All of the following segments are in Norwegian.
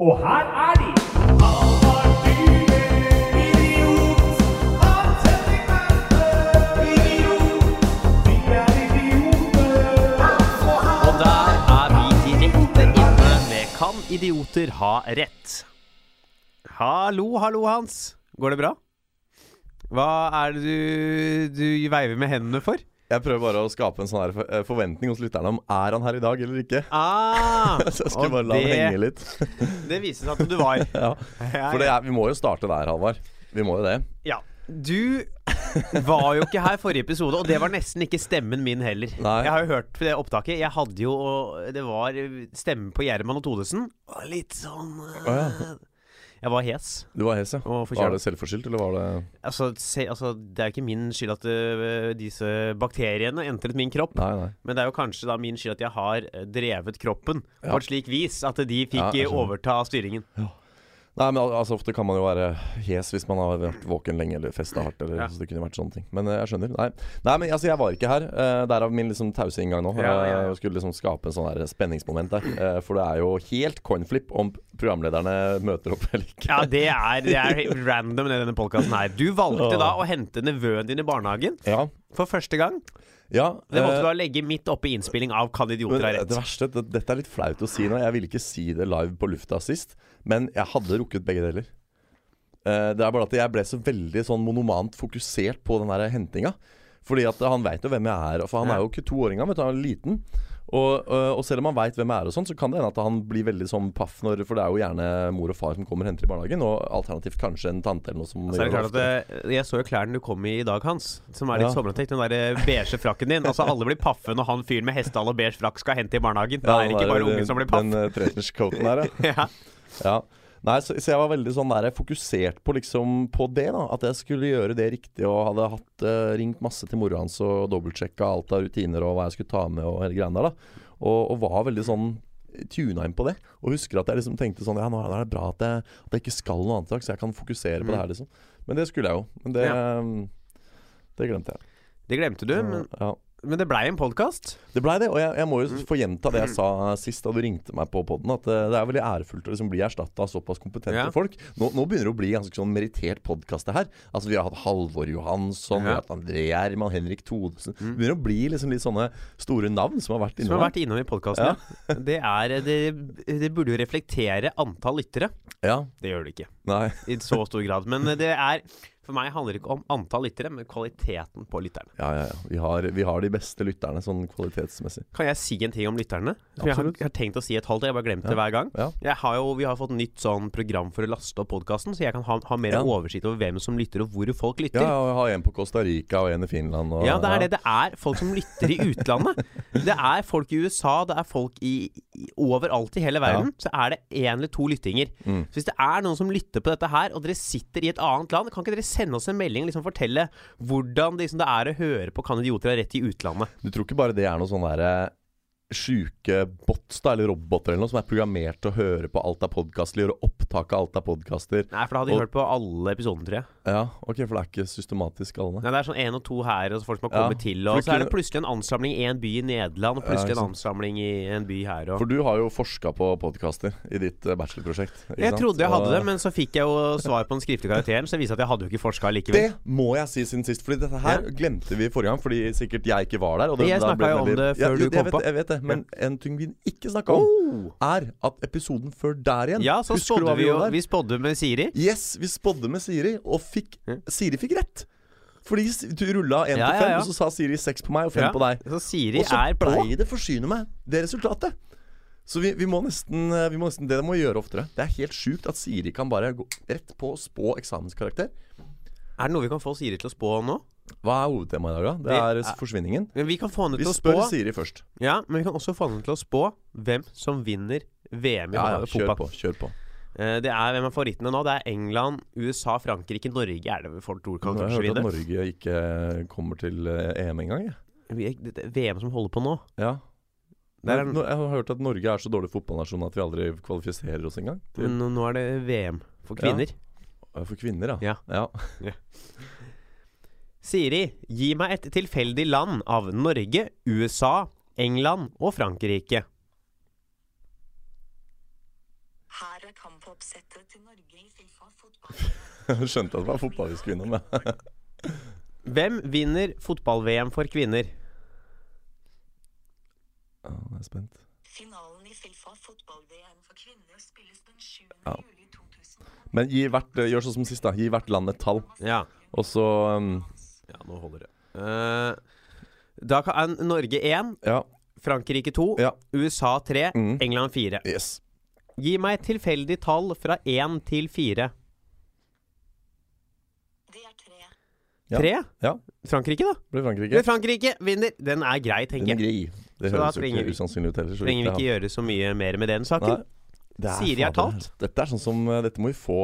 Og her er de! Og der er vi direkte inne med Kan idioter ha rett? Hallo, hallo, Hans. Går det bra? Hva er det du, du veiver med hendene for? Jeg prøver bare å skape en sånn her eh, forventning hos lytterne om er han her i dag eller ikke. Ah, Så jeg skulle bare la det henge litt. det viser seg at du var. Ja. Ja, For det er, vi må jo starte der, Halvard. Vi må jo det. Ja. Du var jo ikke her forrige episode, og det var nesten ikke stemmen min heller. Nei. Jeg har jo hørt det opptaket. Jeg hadde jo Det var stemmen på Gjerman og Todesen. Litt sånn oh, ja. Jeg var hes. Du var hes, ja. Var det selvforskyldt, eller var det Altså, se, altså, det er ikke min skyld at uh, disse bakteriene entret min kropp. Nei, nei. Men det er jo kanskje da min skyld at jeg har øh, drevet kroppen Ja. på et slik vis at de fikk Ja, overta styringen. Nei, men al- altså Ofte kan man jo være hes hvis man har vært våken lenge eller festa hardt. Eller, Ja. så det kunne vært sånne ting Men eh, jeg skjønner. Nei, Nei men altså, jeg var ikke her. Uh, Derav min liksom tause inngang nå. Ja, ja. Eh, Jeg skulle liksom skape en sånn her spenningsmoment der. Uh, for det er jo helt coinflip om programlederne møter opp eller ikke. Ja, det er, det er random, det, denne podkasten her. Du valgte da å hente nevøen din i barnehagen Ja, for første gang. Ja Det måtte eh, du å legge midt oppe i innspilling av Kan idioter ha rett. det verste, det, Dette er litt flaut å si nå. Jeg ville ikke si det live på lufta sist. Men jeg hadde rukket begge deler. Eh, det er bare at jeg ble så veldig sånn monomant fokusert på den der hentinga. Fordi at han veit jo hvem jeg er. For han er jo ikke to år engang, han er liten. Og, øh, og selv om han veit hvem jeg er, og sånn så kan det hende at han blir veldig sånn paff når For det er jo gjerne mor og far som kommer og henter i barnehagen, og alternativt kanskje en tante eller noe som altså, gjør det det, Jeg så jo klærne du kom i i dag, Hans. Som er litt Ja. sommerantrekk. Den der beige frakken din. Altså Alle blir paffe når han fyren med hestehale og beige frakk skal hente i barnehagen. Da Ja, er det ikke bare ungen som blir paff. Den uh, her, ja. Ja. Nei, så, så jeg var veldig sånn der fokusert på liksom på det, da. At jeg skulle gjøre det riktig og hadde hatt uh, ringt masse til mora hans og dobbeltsjekka alt av rutiner og hva jeg skulle ta med og hele greiene der, da. Og, og var veldig sånn tuna inn på det. Og husker at jeg liksom tenkte sånn Ja, nå er det bra at jeg, at jeg ikke skal noe annet så jeg kan fokusere på Mm. det her, liksom. Men det skulle jeg jo. Men det Ja. um, Det glemte jeg. Det glemte du, men, ja. Men det blei en podkast. Det blei det, og jeg, jeg må jo Mm. få gjenta det jeg sa sist da du ringte meg på poden, at eh, det er veldig ærefullt å liksom bli erstatta av såpass kompetente Ja. folk. Nå, nå begynner det å bli ganske sånn merittert podkast, det her. Altså Vi har hatt Halvor Johansson, vi Ja. har hatt André Gjerman, Henrik Thodesen Det begynner å bli liksom litt sånne store navn som har vært Som innom har vært innom i podkasten. Ja. Det, er, det, det burde jo reflektere antall lyttere. Ja, Det gjør det ikke nei i så stor grad. Men det er For meg handler det ikke om antall lyttere, men kvaliteten på lytterne. Ja, ja, ja. Vi har, vi har de beste lytterne sånn kvalitetsmessig. Kan jeg si en ting om lytterne? For jeg har, jeg har tenkt å si et halvt, og jeg bare glemt det hver gang. Har jo, vi har fått nytt sånn program for å laste opp podkasten, så jeg kan ha, ha mer oversikt over hvem som lytter, og hvor folk lytter. Ja, og jeg har en på Costa Rica og en i Finland. Og, Ja, det er det. Det er folk som lytter i utlandet. Det er folk i USA, det er folk i, i overalt i hele verden. Så er det én eller to lyttinger. Mm. Så hvis det er noen som lytter på dette her, og dere sitter i et annet land, kan ikke dere sende oss en melding og liksom fortelle hvordan det, liksom, det er å høre på Kan idioter ha rett i utlandet? Du tror ikke bare det er noe sånn derre sjuke bots da, eller roboter eller noe som er programmert til å høre på alt av podkaster, gjøre opptak av alt av podkaster? Nei, for da hadde de Og- hørt på alle episodene, tror jeg. Ja, ok, for det er ikke systematisk alle. Nei, det er sånn én og to her, og så folk som har Ja, kommet til. Og så er det plutselig en ansamling i en by i Nederland, og plutselig Ja, en ansamling i en by her. Og For du har jo forska på podkaster i ditt eh, bachelorprosjekt. jeg sant? trodde jeg hadde det, men så fikk jeg jo svar på den skriftlige karakteren, så det viser at jeg hadde jo ikke forska likevel. Det må jeg si siden sist, Fordi dette her Ja. glemte vi forrige gang. Fordi sikkert jeg ikke var der. Og det, Jeg snakka jo om det før du jeg kom vet, på. Jeg vet det, men en ting vi ikke snakka om, Oh! er at episoden før der igjen Ja, så spådde vi jo? Vi spådde med Siri. Yes, vi spådde med Siri, og fikk, Ja. Siri fikk rett. Fordi du rulla én til fem, og så sa Siri seks på meg og fem på deg. Så Siri Og så er blei det forsyne meg, det resultatet. Så vi, vi, må nesten, eh, vi må nesten Det må vi gjøre oftere. Det er helt sjukt at Siri kan bare gå rett på og spå eksamenskarakter. Er det noe vi kan få Siri til å spå nå? Hva er hovedtemaet i dag, da? Det er forsvinningen. Men Vi kan få henne Vi til å spør Siri først. Ja, men vi kan også få henne til å spå hvem som vinner VM i Ja, ja, kjør på. Kjør på. Eh, Det er hvem er favorittene nå? Det er England, USA, Frankrike, Norge er det vel folk tror kan Jeg har hørt at. Norge ikke kommer til eh, EM engang, jeg. VM som holder på nå. Ja. Er en- Jeg har hørt at Norge er så dårlig fotballnasjon at vi aldri kvalifiserer oss engang. Men nå er det VM for Ja. kvinner. For kvinner, ja. Ja. Siri, gi meg et tilfeldig land av Norge, USA, England og Frankrike. Her er kampoppsettet til Norge i Fifa fotball. Skjønte at det var fotball vi skulle innom. ja. Hvem vinner fotball-VM for kvinner? Ja, jeg er spent. Finalen i Fifa fotball-VM for kvinner spilles den 7. Ja. juli 2000. Men gi hvert, gjør sånn som sist, da. Gi hvert land et tall. Ja, Og så um, ja nå holder det. Uh, da kan Norge 1, Ja. Frankrike 2, Ja. USA 3, Mm. England 4. Yes. Gi meg et tilfeldig tall fra 1 til 4. Det er tre. Ja. 3? Ja. Frankrike, da? Blir Frankrike. Blir Frankrike vinner. Den er grei, Den tenker er jeg. grei. Det Så høres jo ikke usannsynlig ut heller. så Trenger vi ikke gjøre så mye mer med den saken. Nei. Det er Siri har talt. Dette er sånn som eh, Dette må vi få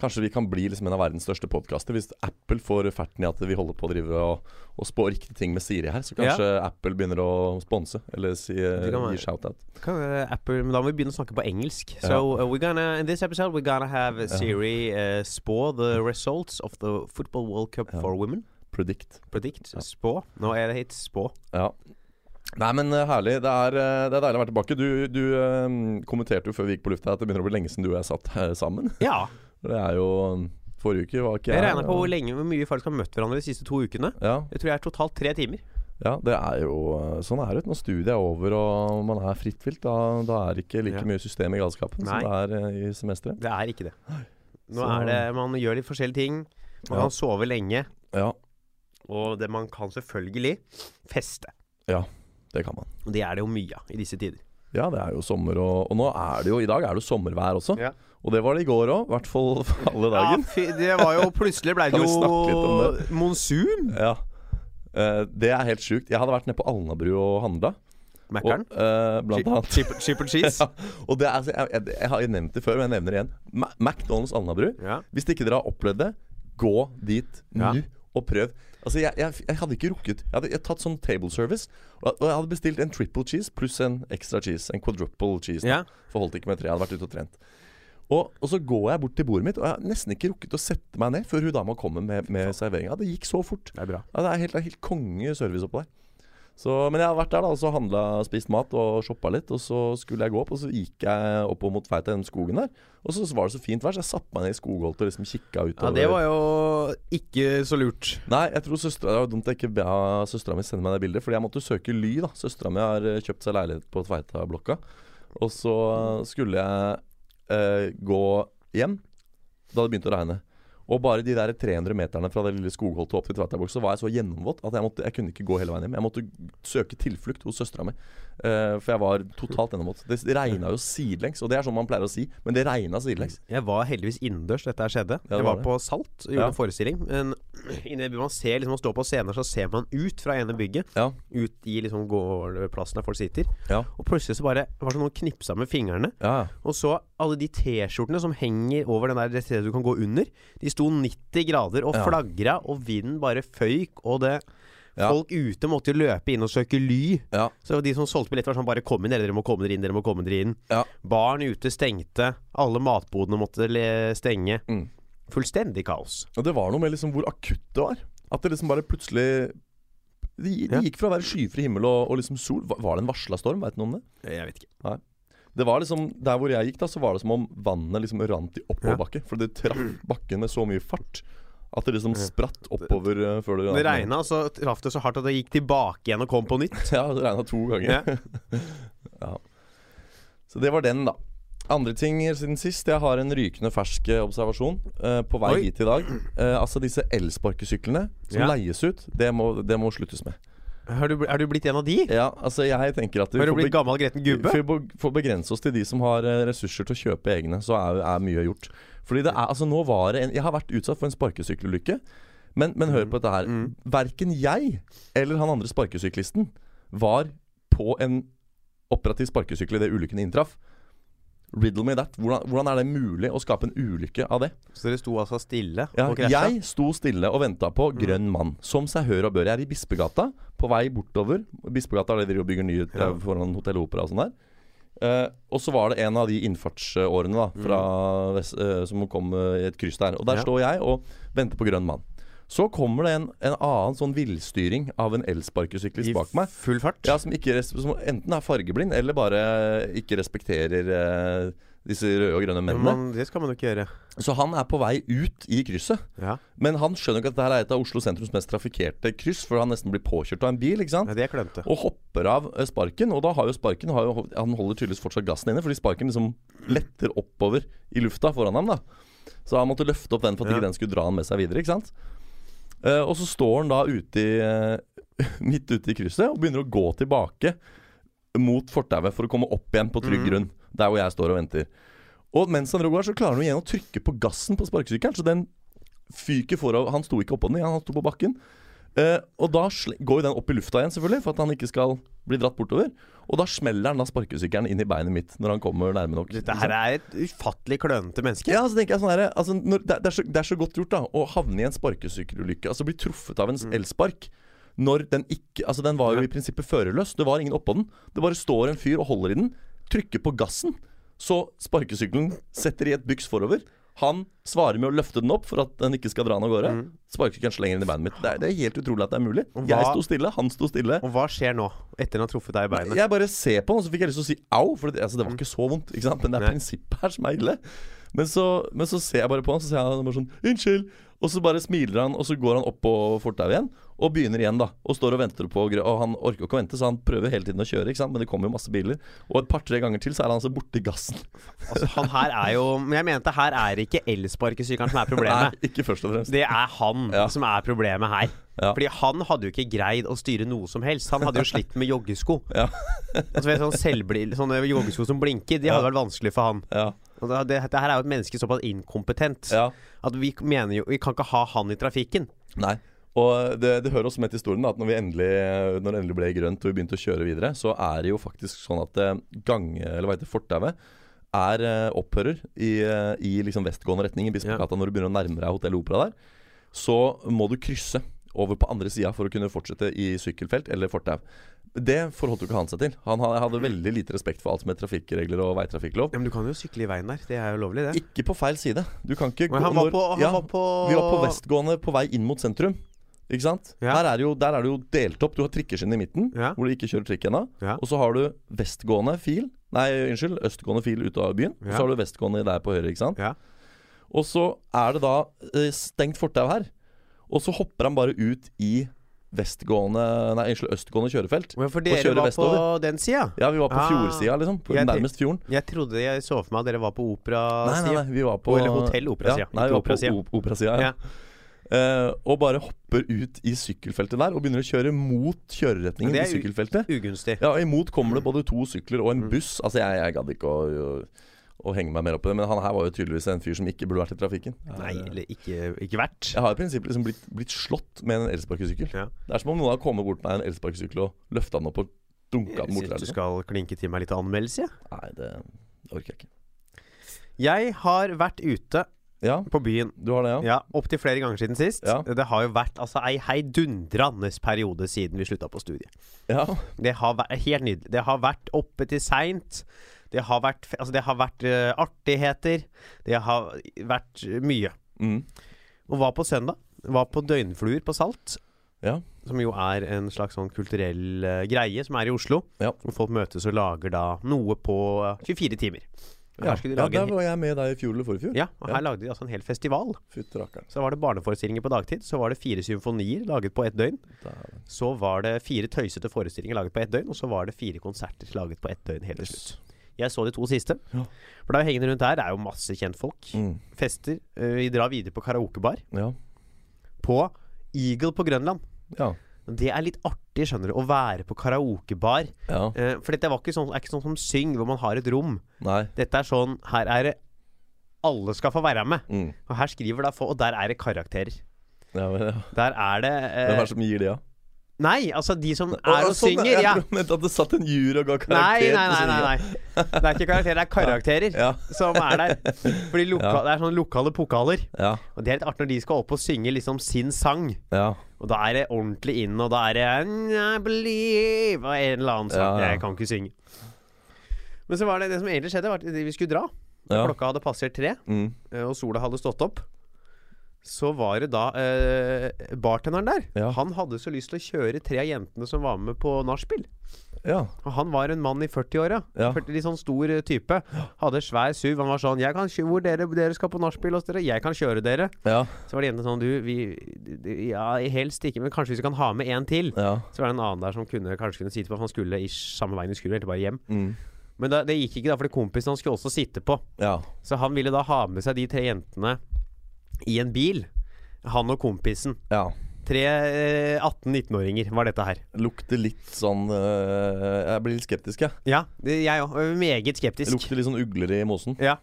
Kanskje vi kan bli liksom en av verdens største podkaster. Hvis Apple får ferten i at vi holder på å drive og, og spå riktige ting med Siri her, så kanskje Apple begynner å sponse, eller si, eh, kan gi shout-out. Apple, men da må vi begynne å snakke på engelsk. So uh, we're gonna, in this episode we're gonna have Siri uh, spå the results of the Football World Cup Ja. for women. Predict. Predict. Spå. Nå er det hit spå. Ja. Nei, men eh, herlig. Det er, det er deilig å være tilbake. Du, du um, kommenterte jo før vi gikk på lufta at det begynner å bli lenge siden du og jeg satt sammen. Ja. Det er jo Forrige uke var ikke Jeg Jeg regner på hvor lenge hvor mye folk har møtt hverandre de siste to ukene. Ja, Jeg tror jeg er totalt tre timer. ja, det er jo eh, Sånn er det når studiet er over og man er frittvilt. Da, da er det ikke like Ja. mye system i galskapen Nei. som det er eh, i semesteret. Det er ikke det. Nå Så- er det Man gjør litt forskjellige ting. Man Ja. kan sove lenge. Ja, Og det man kan selvfølgelig feste. Ja, det kan man. Og det er det jo mye av i disse tider. Ja, det er jo sommer, og, og nå er det jo I dag er det jo sommervær også. Ja. Og det var det i går òg. I hvert fall alle dagen. Ja, det var jo Plutselig ble det jo monsun. Ja. Uh, det er helt sjukt. Jeg hadde vært nede på Alnabru og handla. Mækkern. Uh, eh, blant annet. Chip, chip and cheese. Ja, og det er, altså, jeg, jeg, jeg har nevnt det før, men jeg nevner det igjen. Ma McDonald's Alnabru. Ja. Hvis ikke dere har opplevd det, gå dit Ja. nå og prøv. Altså, jeg, jeg, hadde ikke rukket Jeg hadde hadde tatt sånn table service, og, og jeg hadde bestilt en triple cheese pluss en extra cheese. En quadruple cheese. Ja. For holdt ikke med tre. Jeg hadde vært ute og trent. Og, og så går jeg bort til bordet mitt, og jeg har nesten ikke rukket å sette meg ned før hun dama kommer med, med serveringa. Det gikk så fort. Det er bra. Ja, det er helt, helt konge service oppå der. Så, men jeg har vært der da, og så handla, spist mat og shoppa litt. Og så skulle jeg gå opp, og så gikk jeg oppover mot Feita den skogen der. Og så var det så fint vær, så jeg satte meg ned i skogholtet og liksom kikka utover. Ja, det var jo ikke så lurt. Nei, jeg tror søstera Det var dumt jeg ikke ba søstera mi sende meg det bildet, fordi jeg måtte søke ly, da. Søstera mi har kjøpt seg leilighet på Tveita-blokka. Og så skulle jeg gå hjem da det begynte å regne. Og bare de der 300 meterne fra det lille skogholtet opp til Tveitaborg, så var jeg så gjennomvåt at jeg, måtte, jeg kunne ikke gå hele veien hjem. Jeg måtte søke tilflukt hos søstera mi. Uh, for jeg var totalt gjennomvåt. Det regna jo sidelengs, og det er sånn man pleier å si, men det regna sidelengs. Jeg var heldigvis innendørs dette skjedde. Ja, det jeg var det. på Salt og gjorde en forestilling. Men man ser liksom Man står på scenen, så ser man ut fra ene bygget. Ja. Ut i liksom gårdplassen der folk sitter. Ja. Og plutselig så bare var det noen knipsa med fingrene. Ja, Og så alle de T-skjortene som henger over den der stedet du kan gå under. De sto 90 grader og flagra, og vinden bare føyk. Og det. Folk ute måtte jo løpe inn og søke ly. ja. Så de som solgte billetter, var sånn Bare kom inn, dere, dere må komme dere inn, dere må komme dere inn. Ja. Barn ute stengte. Alle matbodene måtte stenge. Mm. Fullstendig kaos. Og det var noe med liksom hvor akutt det var. At det liksom bare plutselig Det, de gikk fra å være skyfri himmel og, og liksom sol Var det en varsla storm? Veit du noe om det? Jeg vet ikke. Det var liksom Der hvor jeg gikk, da så var det som om vannet liksom rant i oppoverbakke. For det traff bakken med så mye fart at det liksom spratt oppover uh, før det Det regna, så traff det så hardt at det gikk tilbake igjen og kom på nytt. Ja, det regna to ganger. Ja. Så det var den, da. Andre ting siden sist. Jeg har en rykende fersk eh, observasjon uh, på vei Oi. hit i dag. Uh, altså disse elsparkesyklene som Ja. leies ut, det må, det må sluttes med. Har du, er du blitt en av de? Ja, altså jeg tenker at Har du blitt gammel gretten gubbe? for å for å begrense oss til de som har eh, ressurser til å kjøpe egne, så er, er mye gjort. Fordi det er, altså nå var det en Jeg har vært utsatt for en sparkesykkelulykke. Men, men hør på dette her. Mm. Verken jeg eller han andre sparkesyklisten var på en operativ sparkesykkel idet ulykken inntraff. Riddle me that. Hvordan, hvordan er det mulig å skape en ulykke av det? Så dere sto altså stille Ja, og krasja? jeg sto stille og venta på grønn mann. Som seg hør og bør. Jeg er i Bispegata, på vei bortover. Bispegata er det de bygger nye Ja. foran Hotell Opera og sånn der. Eh, og så var det en av de innfartsårene da fra vest, eh, som kom eh, i et kryss der. Og der Ja. står jeg og venter på grønn mann. Så kommer det en, en annen sånn villstyring av en elsparkesyklist bak meg. full fart? Ja, som, ikke som enten er fargeblind eller bare ikke respekterer eh, Disse røde og grønne mennene. Men det skal man jo ikke gjøre. Så han er på vei ut i krysset. Ja, Men han skjønner ikke at dette er et av Oslo sentrums mest trafikkerte kryss, for han nesten blir påkjørt av en bil. ikke sant? ja Det er klønte. Og hopper av eh, sparken. Og da har jo sparken har jo, Han holder tydeligvis fortsatt gassen inne, fordi sparken liksom letter oppover i lufta foran ham. da Så han måtte løfte opp den for at Ja. ikke den skulle dra han med seg videre. ikke sant? Eh, og så står han da ute i, uh, midt ute i krysset og begynner å gå tilbake mot fortauet for å komme opp igjen på trygg grunn, grunn. Der hvor jeg står og venter. Og mens han går, så klarer han igjen å trykke på gassen på sparkesykkelen. Så den fyker forover. Han sto ikke oppå den, han sto på bakken. Eh, og da går jo den opp i lufta igjen, selvfølgelig, for at han ikke skal bli dratt bortover. Og da smeller han da sparkesykkelen inn i beinet mitt når han kommer nærme nok. Dette her er et ufattelig klønete menneske. Ja, så tenker jeg sånn her, altså, når, det, det, er så, det er så godt gjort da å havne i en sparkesykkelulykke. Altså bli truffet av en Mm. elspark. Når den ikke Altså, den var jo i prinsippet førerløs. Det var ingen oppå den. Det bare står en fyr og holder i den, trykker på gassen. Så sparkesykkelen setter i et byks forover. Han svarer med å løfte den opp for at den ikke skal dra den av gårde. Mm. Sparkesykkelen slenger inn i beinet mitt. Det er, det er helt utrolig at det er mulig. Hva? Jeg sto stille, han sto stille. Og hva skjer nå, etter han har truffet deg i beinet? Jeg bare ser på han, så fikk jeg lyst til å si au. For det, altså, det var ikke så vondt, ikke sant? men det er prinsippet her som er ille. Men så, men så ser jeg bare på han, så sier han bare sånn 'Unnskyld'. Og så bare smiler han, og så går han opp på fortauet igjen. Og begynner igjen, da. Og står og venter på Og han orker ikke å vente, så han prøver hele tiden å kjøre, ikke sant. Men det kommer jo masse biler. Og et par-tre ganger til så er han altså borti gassen. Altså, han her er jo Men jeg mente her er ikke elsparkesykkelen som er problemet. Nei, ikke først og fremst. Det er han Ja. som er problemet her. Ja. Fordi han hadde jo ikke greid å styre noe som helst. Han hadde jo slitt med joggesko. Ja. Altså, vet, sånn sånne joggesko som blinker, de hadde vært vanskelig for han. Ja. Og det, det, her er jo et menneske såpass inkompetent ja. at vi mener jo Vi kan ikke ha han i trafikken. Nei. Og det, det hører også med til historien da, at når, vi endelig, når det endelig ble grønt og vi begynte å kjøre videre, så er det jo faktisk sånn at eh, gang, eller hva heter fortauet er eh, opphører i, eh, i liksom vestgående retning i Bispegata når du begynner å nærme deg Hotell Opera der. Så må du krysse over på andre sida for å kunne fortsette i sykkelfelt eller fortau. Det forholdt jo ikke han seg til. Han hadde veldig lite respekt for alt som er trafikkregler og veitrafikklov. Ja, Men du kan jo sykle i veien der. Det er jo lovlig, det. Ikke på feil side. Du kan ikke Men han var på, han ja, var på vi var på vestgående på vei inn mot sentrum. Ikke sant? Ja. Er det jo, der er det jo delt opp. Du har trikkeskinn i midten, Ja. hvor du ikke kjører trikk ennå. Ja. Og så har du vestgående fil Nei, unnskyld, østgående fil ut av byen. Og så har du vestgående der på høyre, ikke sant. Ja. Og så er det da eh, stengt fortau her. Og så hopper han bare ut i vestgående Nei, unnskyld, østgående kjørefelt. Men for dere var vestover. på den sida? Ja, vi var på Ah. fjordsida, liksom. På Jeg nærmest fjorden. Jeg trodde jeg så for meg at dere var på Nei, nei, operasida. nei, vi var på Eller Hotell Operasida, Ja, nei, vi var på Operasida. op- Operasida. Ja. Ja. Uh, og bare hopper ut i sykkelfeltet der og begynner å kjøre mot kjøreretningen i sykkelfeltet. Ugunstig. Ja, Imot kommer det både to sykler og en Mm. buss. Altså, jeg, jeg gadd ikke å, å, å henge meg mer opp i det, men han her var jo tydeligvis en fyr som ikke burde vært i trafikken. Nei, eller ikke, ikke vært. jeg har i prinsippet liksom blitt, blitt slått med en elsparkesykkel. Ja. Det er som om noen har kommet bort med en elsparkesykkel og løfta den opp og dunka den bort. syns du skal klinke til meg litt anmeldelse. jeg. Nei, det orker jeg ikke. Jeg har vært ute Ja, på byen du har det, ja? ja, opptil flere ganger siden sist. Ja. Det har jo vært altså ei heidundrende periode siden vi slutta på studiet. Ja, Det har vært helt nydelig. Det har vært oppe til seint. Det har vært, altså det har vært uh, artigheter. Det har vært mye. mm. Og var på søndag. Var på Døgnfluer på Salt. ja. Som jo er en slags sånn kulturell uh, greie som er i Oslo. Ja. Hvor folk møtes og lager da noe på eh, 24 timer. Ja, de ja, der var jeg med deg i fjor eller forfjor. ja, og Ja. her lagde de altså en hel festival. Så var det barneforestillinger på dagtid. Så var det fire symfonier laget på ett døgn. Så var det fire tøysete forestillinger laget på ett døgn. Og så var det fire konserter laget på ett døgn helt til slutt. Jeg så de to siste. Ja. For det er jo hengende rundt her. Det er jo masse kjentfolk. Mm. Fester. Eh, Vi drar videre på karaokebar. Ja. På Eagle på Grønland. Ja. Det er litt artig, skjønner du, å være på karaokebar. ja. Eh, for dette var ikke sånn, er ikke sånn som Syng, hvor man har et rom. Nei. Dette er sånn Her er det Alle skal få være med. Mm. Og her skriver da få Og der er det karakterer. Ja, men, ja. Der er det Hvem eh, er det som gir de, ja? Nei, altså de som er og, og sånn, synger. jeg Ja. mente at det satt en jur og ga karakter nei, nei, nei, nei, nei. Det er ikke karakterer, det er karakterer Ja. som er der. Fordi loka, Ja. det er sånne lokale pokaler. Ja. Og det er litt artig når de skal opp og synge liksom sin sang. Ja. Og da er det ordentlig inn, og da er det I believe Og en eller annen sang. Jeg kan ikke synge. Men så var det det som egentlig skjedde, var at vi skulle dra. Klokka hadde passert tre, Mm. eh, og sola hadde stått opp. Så var det da eh, bartenderen der. Ja. Han hadde så lyst til å kjøre tre av jentene som var med på nachspiel. Ja. Og han var en mann i 40-åra. Ja. 40 Litt sånn stor eh, type. Hadde svær SUV. Han var sånn jeg kan kjøre, Hvor dere, dere skal på nachspiel hos dere? Jeg kan kjøre dere. Ja. Så var det jentene sånn Du, vi Ja, helst ikke, men kanskje hvis vi kan ha med en til. ja. Så var det en annen der som kunne, kanskje kunne sitte på, at han skulle i samme veien vi skulle, egentlig bare hjem. Mm. Men da, det gikk ikke, da, fordi kompisen han skulle også sitte på. ja. Så han ville da ha med seg de tre jentene i en bil. Han og kompisen. ja. Tre eh, 18-19-åringer var dette her. Lukter litt sånn øh, Jeg blir litt skeptisk, jeg. Ja, det- jeg òg. Meget skeptisk. lukter litt sånn ugler i mosen. Ja.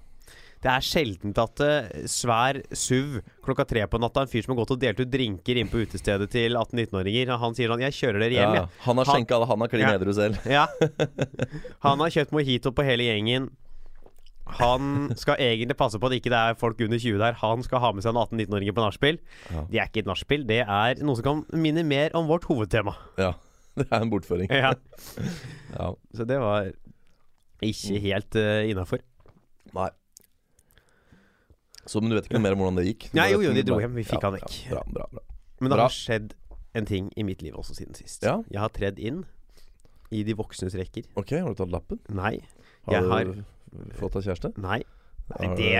Det er sjeldent at eh, svær SUV klokka tre på natta, en fyr som har gått og delt ut drinker inn på utestedet til 18-19-åringer, han sier sånn 'Jeg kjører dere hjem, Ja. jeg'. Han har Han- skjenka alle, han har klin Ja. edru selv. Ja. Han har kjøpt mojito på hele gjengen. Han skal egentlig passe på at ikke det er folk under 20 der. Han skal ha med seg en 18-19-åringer på nachspiel. Ja. Det er ikke et nachspiel, det er noe som kan minne mer om vårt hovedtema. Ja. Det er en bortføring. Ja. Ja. Så det var ikke helt uh, innafor. Nei. Så men du vet ikke noe mer om hvordan det gikk? Nei, jo, jo, de dro hjem. Vi fikk ja, han vekk. Bra, bra, bra. Men det har skjedd en ting i mitt liv også siden sist. Ja. Jeg har tredd inn i de voksnes rekker. Ok, har du tatt lappen? Nei. Har Jeg du har- fått deg kjæreste? Nei. Nei det,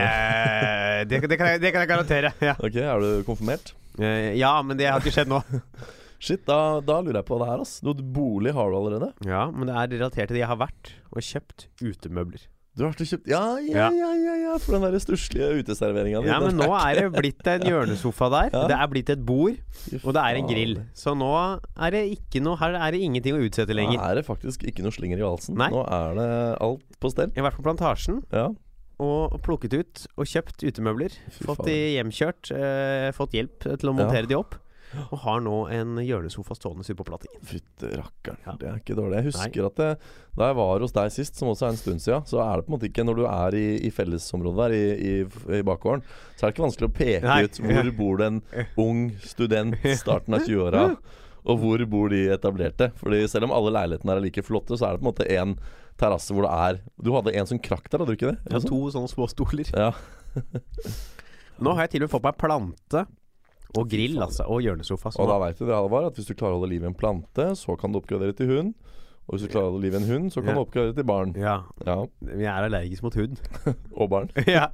det, det, kan jeg, det kan jeg garantere. Ja. Ok, er du konfirmert? Eh, ja, men det har ikke skjedd nå. Shit, da, da lurer jeg på det her, ass. Noe bolig har du allerede? Ja, men det er relatert til det jeg har vært og kjøpt utemøbler. Du har vært og kjøpt Ja, ja, Ja. ja, ja, for den der stusslige uteserveringa. Ja, men nå er det blitt en hjørnesofa der. Ja. Det er blitt et bord, og det er en grill. Så nå er det ikke noe Her er det ingenting å utsette lenger. Nå er det faktisk ikke noe slinger i valsen. Nei. Nå er det alt på stell. Jeg har vært på Plantasjen Ja. og plukket ut og kjøpt utemøbler. Fått de hjemkjørt, eh, fått hjelp til å montere Ja. de opp. Og har nå en hjørnesofa stående ute på platingen. Fytte rakkeren. Ja. Det er ikke dårlig. Jeg husker at det, da jeg var hos deg sist, som også er en stund siden, så er det på en måte ikke Når du er i, i fellesområdet der, i, i, i bakgården, så er det ikke vanskelig å peke Nei. ut hvor bor det en ung student starten av 20-åra, og hvor bor de etablerte. Fordi selv om alle leilighetene er like flotte, så er det på en måte en terrasse hvor det er Du hadde en som krakk der, hadde du ikke det? Har to sånne små stoler. Ja. Nå har jeg til og med fått meg plante og grill, altså. Og hjørnesofa. Så Og da veit du det, Alvar, at hvis du klarer å holde liv i en plante, så kan du oppgradere til hund. Og hvis du klarer å holde liv i en hund, så kan Ja. du oppgradere til barn. ja, Ja. jeg er allergisk mot hund. Og barn. ja.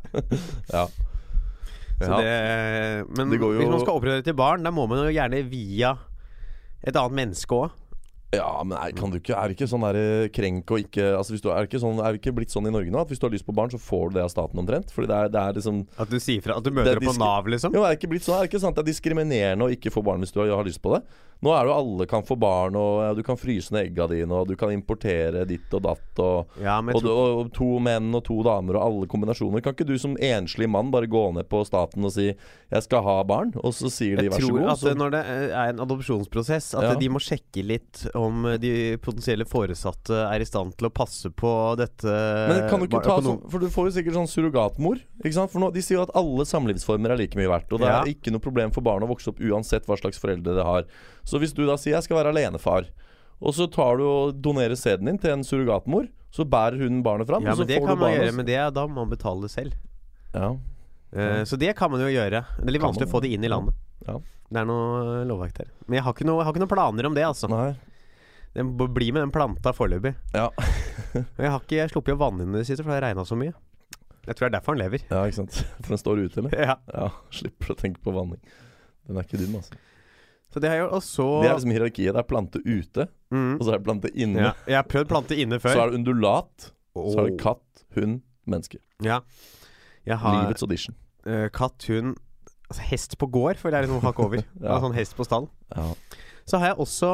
Ja. Så det, men Det jo- hvis man skal oppgradere til barn, da må man jo gjerne via et annet menneske òg. Ja, men er, kan du ikke, er det ikke sånn der, eh, krenk og ikke altså hvis du, er, det ikke sånn, er det ikke blitt sånn i Norge nå at hvis du har lyst på barn, så får du det av staten omtrent? Fordi det er, det er liksom At du sier fra At du møter er opp på Nav, liksom. Jo, er det ikke blitt sånn? Er det ikke sant det er diskriminerende å ikke få barn hvis du har, har lyst på det? Nå er det jo alle kan få barn, og ja, du kan fryse ned egga dine, og du kan importere ditt og datt, og, Ja, og, tror, og to menn og to damer og alle kombinasjoner. Kan ikke du som enslig mann bare gå ned på staten og si 'jeg skal ha barn', og så sier de jeg 'vær så tror god'? at når det er en adopsjonsprosess, at Ja. de må sjekke litt om de potensielle foresatte er i stand til å passe på dette men kan du ikke ta sånn For du får jo sikkert sånn surrogatmor. Ikke sant? For nå, De sier jo at alle samlivsformer er like mye verdt. Og det er ikke noe problem for barn å vokse opp uansett hva slags foreldre det har. Så hvis du da sier 'jeg skal være alenefar', og så tar du og donerer sæden din til en surrogatmor, så bærer hun barnet fram, Ja, så men det kan man gjøre, men det, da må man betale selv. Ja. Uh, Så det kan man jo gjøre. Det er litt vanskelig å få det inn i landet. Ja. Det er noe lovverk der. Men jeg har ikke noe, jeg har ikke noen planer om det, altså. Nei. Den blir med den planta foreløpig. Ja. Jeg har ikke sluppet å vanne den i det siste, for det har regna så mye. Jeg tror det er derfor han lever. ja, ikke sant. For den står ute, eller? Ja. Ja. Slipper å tenke på vanning. Den er ikke dum, altså. Så det har jeg gjort. Og så Det er liksom hierarkiet. Det er plante ute, mm, og så er det plante inne. ja, Jeg har prøvd plante inne før. Så er det undulat, så er det katt, hund, menneske. Ja. Har Livets audition. Uh, katt, hund altså Hest på gård, for det er liksom hakk over. Ja. Sånn hest på stall. Ja. Så har jeg også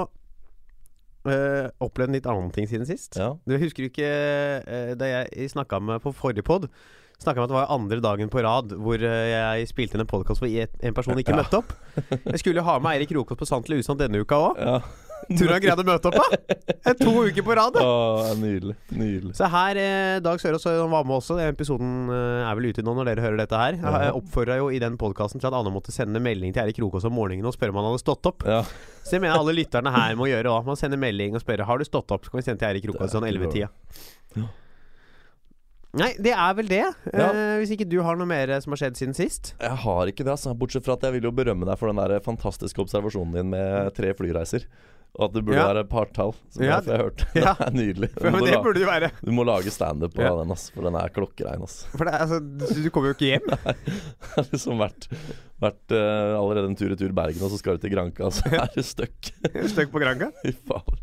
uh, opplevd en litt annen ting siden sist. ja. Du husker ikke uh, da jeg snakka med på forrige pod Snakka om at det var andre dagen på rad hvor eh, jeg spilte inn en podkast hvor en person ikke møtte opp. Jeg skulle jo ha med Eirik Rokås på Sant eller usant denne uka òg. ja. Tror du han greide å møte opp, da? En To uker på rad. Åh, nydelig. Nydelig. Så her, eh, Dag Sørås var med også. Den episoden eh, er vel ute nå når dere hører dette her. Jeg oppfordra jo i den podkasten til at Anne måtte sende melding til Erik Rokås om morgenen og spørre om han hadde stått opp. Ja. Så jeg mener alle lytterne her må gjøre òg. Man sender melding og spørre Har du stått opp. Så kan vi sende til Erik Rokås sånn er 11-tida. Ja. Nei, det er vel det. Ja. Eh, hvis ikke du har noe mer som har skjedd siden sist. Jeg har ikke det, altså. Bortsett fra at jeg vil jo berømme deg for den der fantastiske observasjonen din med tre flyreiser. Og at det burde Ja. være partall, som Ja, jeg jeg hørt. ja. Det er nydelig. For, men det burde det jo være. Du må lage standup på Ja. den, ass, for den er klokkerein. ass. For det, altså, du, du kommer jo ikke hjem. Nei, Det er liksom vært, vært uh, allerede en tur i tur Bergen, og så skal du til Granca, så er du stuck. Støkk på Granca. Fy faen.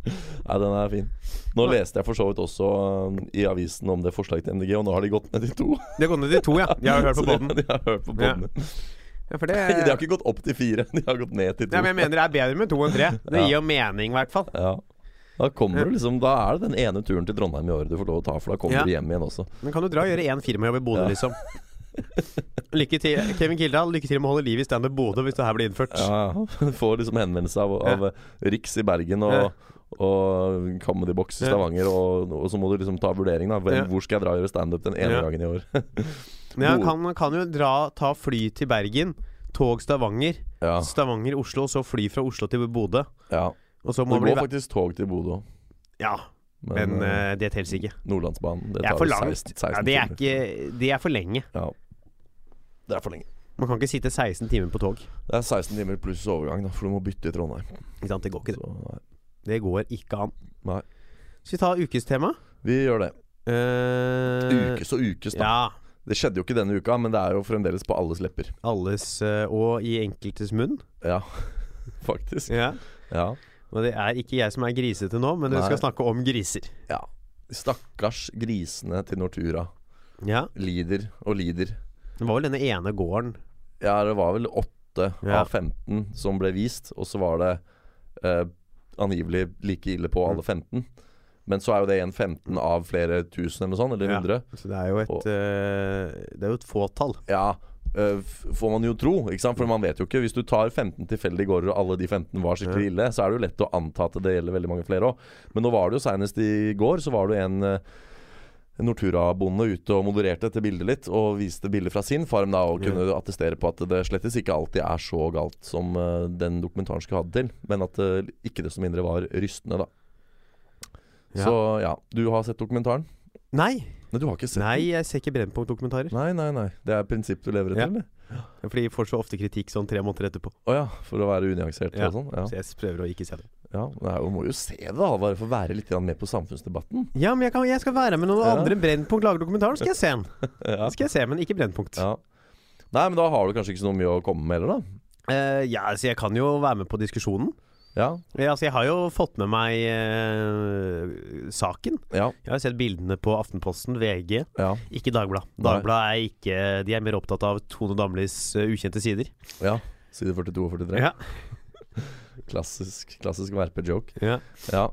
Nei, den er fin. Nå leste jeg for så vidt også um, i avisen om det forslaget til MDG, og nå har de gått ned til to. de har gått ned til to, ja. De har hørt på båten. de- De har hørt på Ja. Ja, for det De har ikke gått opp til fire, de har gått ned til to. ja, men jeg mener det er bedre med to enn tre. Det gir jo mening, i hvert fall. Ja. Da kommer du liksom Da er det den ene turen til Trondheim i året du får lov å ta, for da kommer Ja. du hjem igjen også. Men kan du dra og gjøre én firmajobb i Bodø, Ja. liksom? Lykke til, Kevin Kildahl. Lykke til med å holde liv i standup Bodø hvis det her blir innført. Ja. Får liksom henvendelse av, av Riks i Bergen og, Ja. og Comedy Box i Stavanger, og, og så må du liksom ta vurdering, da. Ja. Hvor skal jeg dra og gjøre standup den ene Ja. gangen i år? Men jeg kan, kan jo dra, ta fly til Bergen, tog Stavanger, ja. Stavanger, Oslo, så fly fra Oslo til Bodø. ja. Og så Det må bli går faktisk tog til Bodø. Ja, Men, men eh, det telles ikke. Nordlandsbanen Det Det er tar for langt. 16, 16 Ja, det, er ikke, det er for lenge. Ja. Det er for lenge. Man kan ikke sitte 16 timer på tog. Det er 16 timer pluss overgang, da, for du må bytte i Trondheim. Ikke sant? Det går ikke, det. Det går ikke an. Nei. Skal vi ta ukestema? Vi gjør det. Uh, Ukes og ukes, da. Ja. Det skjedde jo ikke denne uka, men det er jo fremdeles på alles lepper. Alles eh, og i enkeltes munn. Ja, faktisk. Ja. Ja. Og det er ikke jeg som er grisete nå, men du skal snakke om griser. ja. Stakkars grisene til Nortura Ja. lider og lider. Det var vel denne ene gården. Ja, det var vel åtte Ja. av 15 som ble vist, og så var det eh, angivelig like ille på Mm. alle 15. Men så er jo det en 15 av flere tusen eller noe sånt, eller Ja. Så det er jo et Og- uh, Det er jo et fåtall. Ja, øh, får man jo tro, ikke sant? For man vet jo ikke. Hvis du tar 15 tilfeldige gårder, og alle de 15 var skikkelig ille, så er det jo lett å anta at det gjelder veldig mange flere òg. Men nå var det jo senest i går, så var det en en Nortura-bonde ute og modererte dette bildet litt, og viste bilder fra sin farm da, og kunne kunne attestere på at det slettes ikke alltid er så galt som uh, den dokumentaren skulle ha det til, men at det ikke desto mindre var rystende, da. Ja. Så ja, du har sett dokumentaren? Nei, Nei, du har ikke sett nei, jeg ser ikke Brennpunkt-dokumentarer. Nei, nei, nei. Det er prinsipp du lever etter, Ja. eller? Fordi jeg får så ofte kritikk sånn tre måneder etterpå. Å ja, for å være unyansert Ja. og sånn? Ja. Så jeg prøver å ikke se det. ja nei, Du må jo se det, da. Bare for å være litt med på samfunnsdebatten. Ja, men jeg, kan, jeg skal være med noen Ja. andre enn Brennpunkt lager dokumentaren, skal jeg se den. Ja. Skal jeg se, men ikke Brennpunkt. ja. Nei, men da har du kanskje ikke så mye å komme med heller, da? Uh, ja, så jeg kan jo være med på diskusjonen. Ja. Ja, altså jeg har jo fått med meg eh, saken. Ja. Jeg har sett bildene på Aftenposten, VG, Ja. ikke Dagbladet. Dagblad Dagbladet er ikke De er mer opptatt av Tone Damlis uh, ukjente sider. ja. Side 42 og 43. Ja. Klassisk, klassisk verpe-joke. ja. Ja.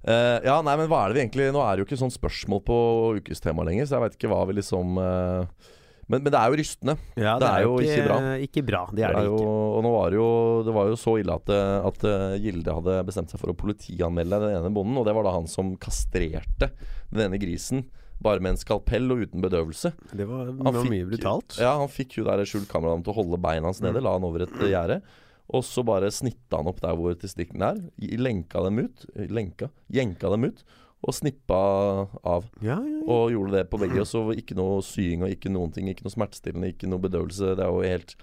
Uh, ja, nei, men hva er det vi egentlig Nå er det jo ikke sånn spørsmål på ukestema lenger, så jeg veit ikke hva vi liksom eh, men, men det er jo rystende. Ja, Det er jo ikke bra. Ikke bra, det er det, jo, ikke. Og nå var det jo Det var jo så ille at, eh, at eh, Gilde hadde bestemt seg for å politianmelde den ene bonden, og det var da han som kastrerte den ene grisen. Bare med en skalpell og uten bedøvelse. Det var, det var fikk- mye brutalt. Ja, han fikk jo der skjult kameraet til å holde beina hans nede, Mm. la han over et gjerde. Og så bare snitta han opp der hvor testiklene er. Lenka dem ut. Lenka? Jenka dem ut. Og snippa av. Ja, ja, ja. Og gjorde det på begge. Og så ikke noe sying og ikke noen ting. Ikke noe smertestillende, ikke noe bedøvelse. Det er jo helt,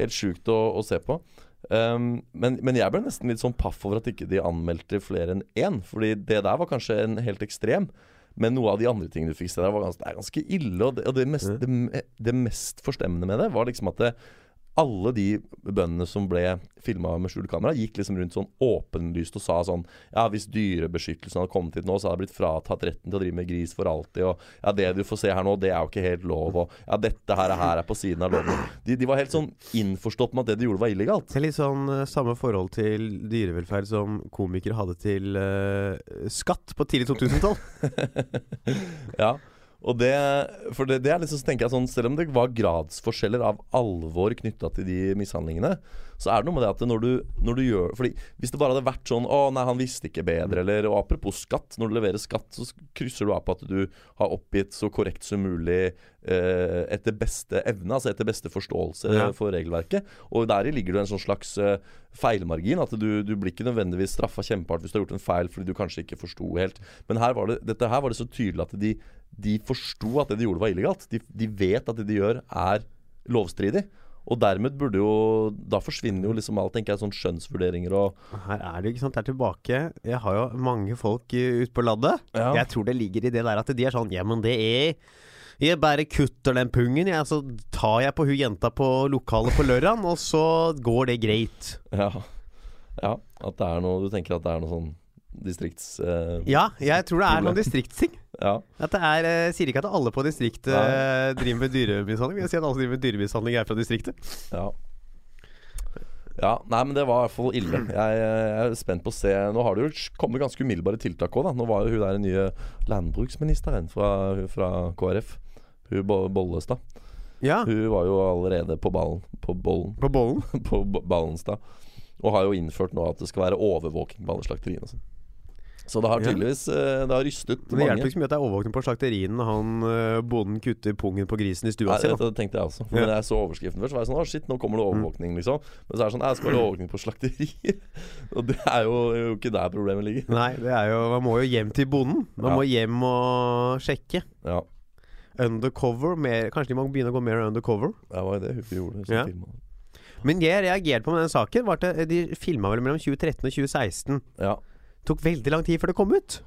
helt sjukt å, å se på. Um, men, men jeg ble nesten litt sånn paff over at ikke de anmeldte flere enn én. Fordi det der var kanskje en helt ekstrem. Men noe av de andre tingene du fikk se der, var ganske, det er ganske ille. Og det, og det, mest, det, det mest forstemmende med det, var liksom at det, alle de bøndene som ble filma med skjult kamera, gikk liksom rundt sånn åpenlyst og sa sånn Ja, hvis dyrebeskyttelsen hadde kommet hit nå, så hadde jeg blitt fratatt retten til å drive med gris for alltid. Og ja, det du får se her nå, det er jo ikke helt lov. Og ja, dette her, her er på siden av loven. De, de var helt sånn innforstått med at det de gjorde, var illegalt. Det er litt sånn eh, samme forhold til dyrevelferd som komikere hadde til uh, skatt på tidlig 2000-tall. Ja. Og det, for det, det er liksom så tenker jeg sånn Selv om det var gradsforskjeller av alvor knytta til de mishandlingene, så er det noe med det at når du, når du gjør Fordi Hvis det bare hadde vært sånn 'Å, nei, han visste ikke bedre', eller og Apropos skatt. Når du leverer skatt, så krysser du av på at du har oppgitt så korrekt som mulig eh, etter beste evne, altså etter beste forståelse Ja. for regelverket. Og deri ligger det en sånn slags eh, feilmargin. At du, du blir ikke nødvendigvis straffa kjempehardt hvis du har gjort en feil fordi du kanskje ikke forsto helt. Men her var det, dette her var det så tydelig at de, de forsto at det de gjorde var illegalt. De, de vet at det de gjør er lovstridig. Og dermed burde jo Da forsvinner jo liksom alt, tenker jeg, sånn skjønnsvurderinger og Her er det ikke sant, det er tilbake. Jeg har jo mange folk uh, ute på laddet. Ja. Jeg tror det ligger i det der at de er sånn Ja, men det er Jeg bare kutter den pungen, jeg, så tar jeg på hun jenta på lokalet på lørdag, og så går det greit. Ja. ja. At det er noe Du tenker at det er noe sånn distrikts... Uh, Ja, jeg tror det er noen distriktsting. ja. At det er, eh, Sier ikke at alle på distriktet uh, driver med dyremishandling. men Jeg sier at alle som driver med dyremishandling, er fra distriktet. Ja. Ja, nei, men det var i hvert fall ille. Jeg, jeg er spent på å se Nå har det jo kommet ganske umiddelbare tiltak òg, da. Nå var jo hun der nye landbruksministeren fra, fra KrF, hun Bollestad. Ja, Hun var jo allerede på ballen På bollen på bollen. På Ballenstad. Og har jo innført nå at det skal være overvåking på alle slakteriene. Så det har tydeligvis eh, Det har rystet Men det hjelper ikke så mye at det er overvåkning på slakterien når han eh, bonden kutter pungen på grisen i stua si. det, tenkte jeg også. Men jeg så overskriften først, så var jeg sånn Å, shit, nå kommer det overvåkning, liksom. Men så er det sånn Jeg skal ha overvåkning på slakteriet. Og det er jo, jo ikke der problemet ligger. Nei, det er jo Man må jo hjem til bonden. Man Ja. må hjem og sjekke. Ja. Undercover. Mer, kanskje de må begynne å gå mer undercover. Det var det Huffi gjorde. Ja. Men det jeg reagerte på med den saken, var at de filma vel mellom 2013 og 2016. Ja. Tok veldig lang tid før det kom ut.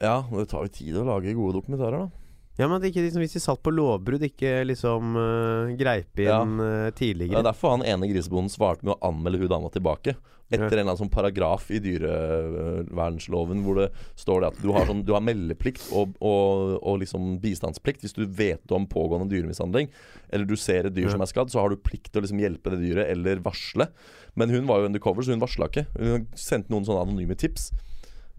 ja, det tar jo tid å lage gode dokumentarer, da. Ja, men ikke liksom, Hvis de satt på lovbrudd, ikke liksom uh, greip inn tidligere Det er derfor han ene grisebonden svarte med å anmelde hun dama tilbake. Etter Ja. en eller annen sånn paragraf i dyrevernloven hvor det står det at du har, sånn, du har meldeplikt og, og, og liksom bistandsplikt hvis du vet om pågående dyremishandling. Eller du ser et dyr Ja. som er skadd, så har du plikt til å liksom hjelpe det dyret eller varsle. Men hun var jo undercover, så hun varsla ikke. Hun sendte noen sånne anonyme tips.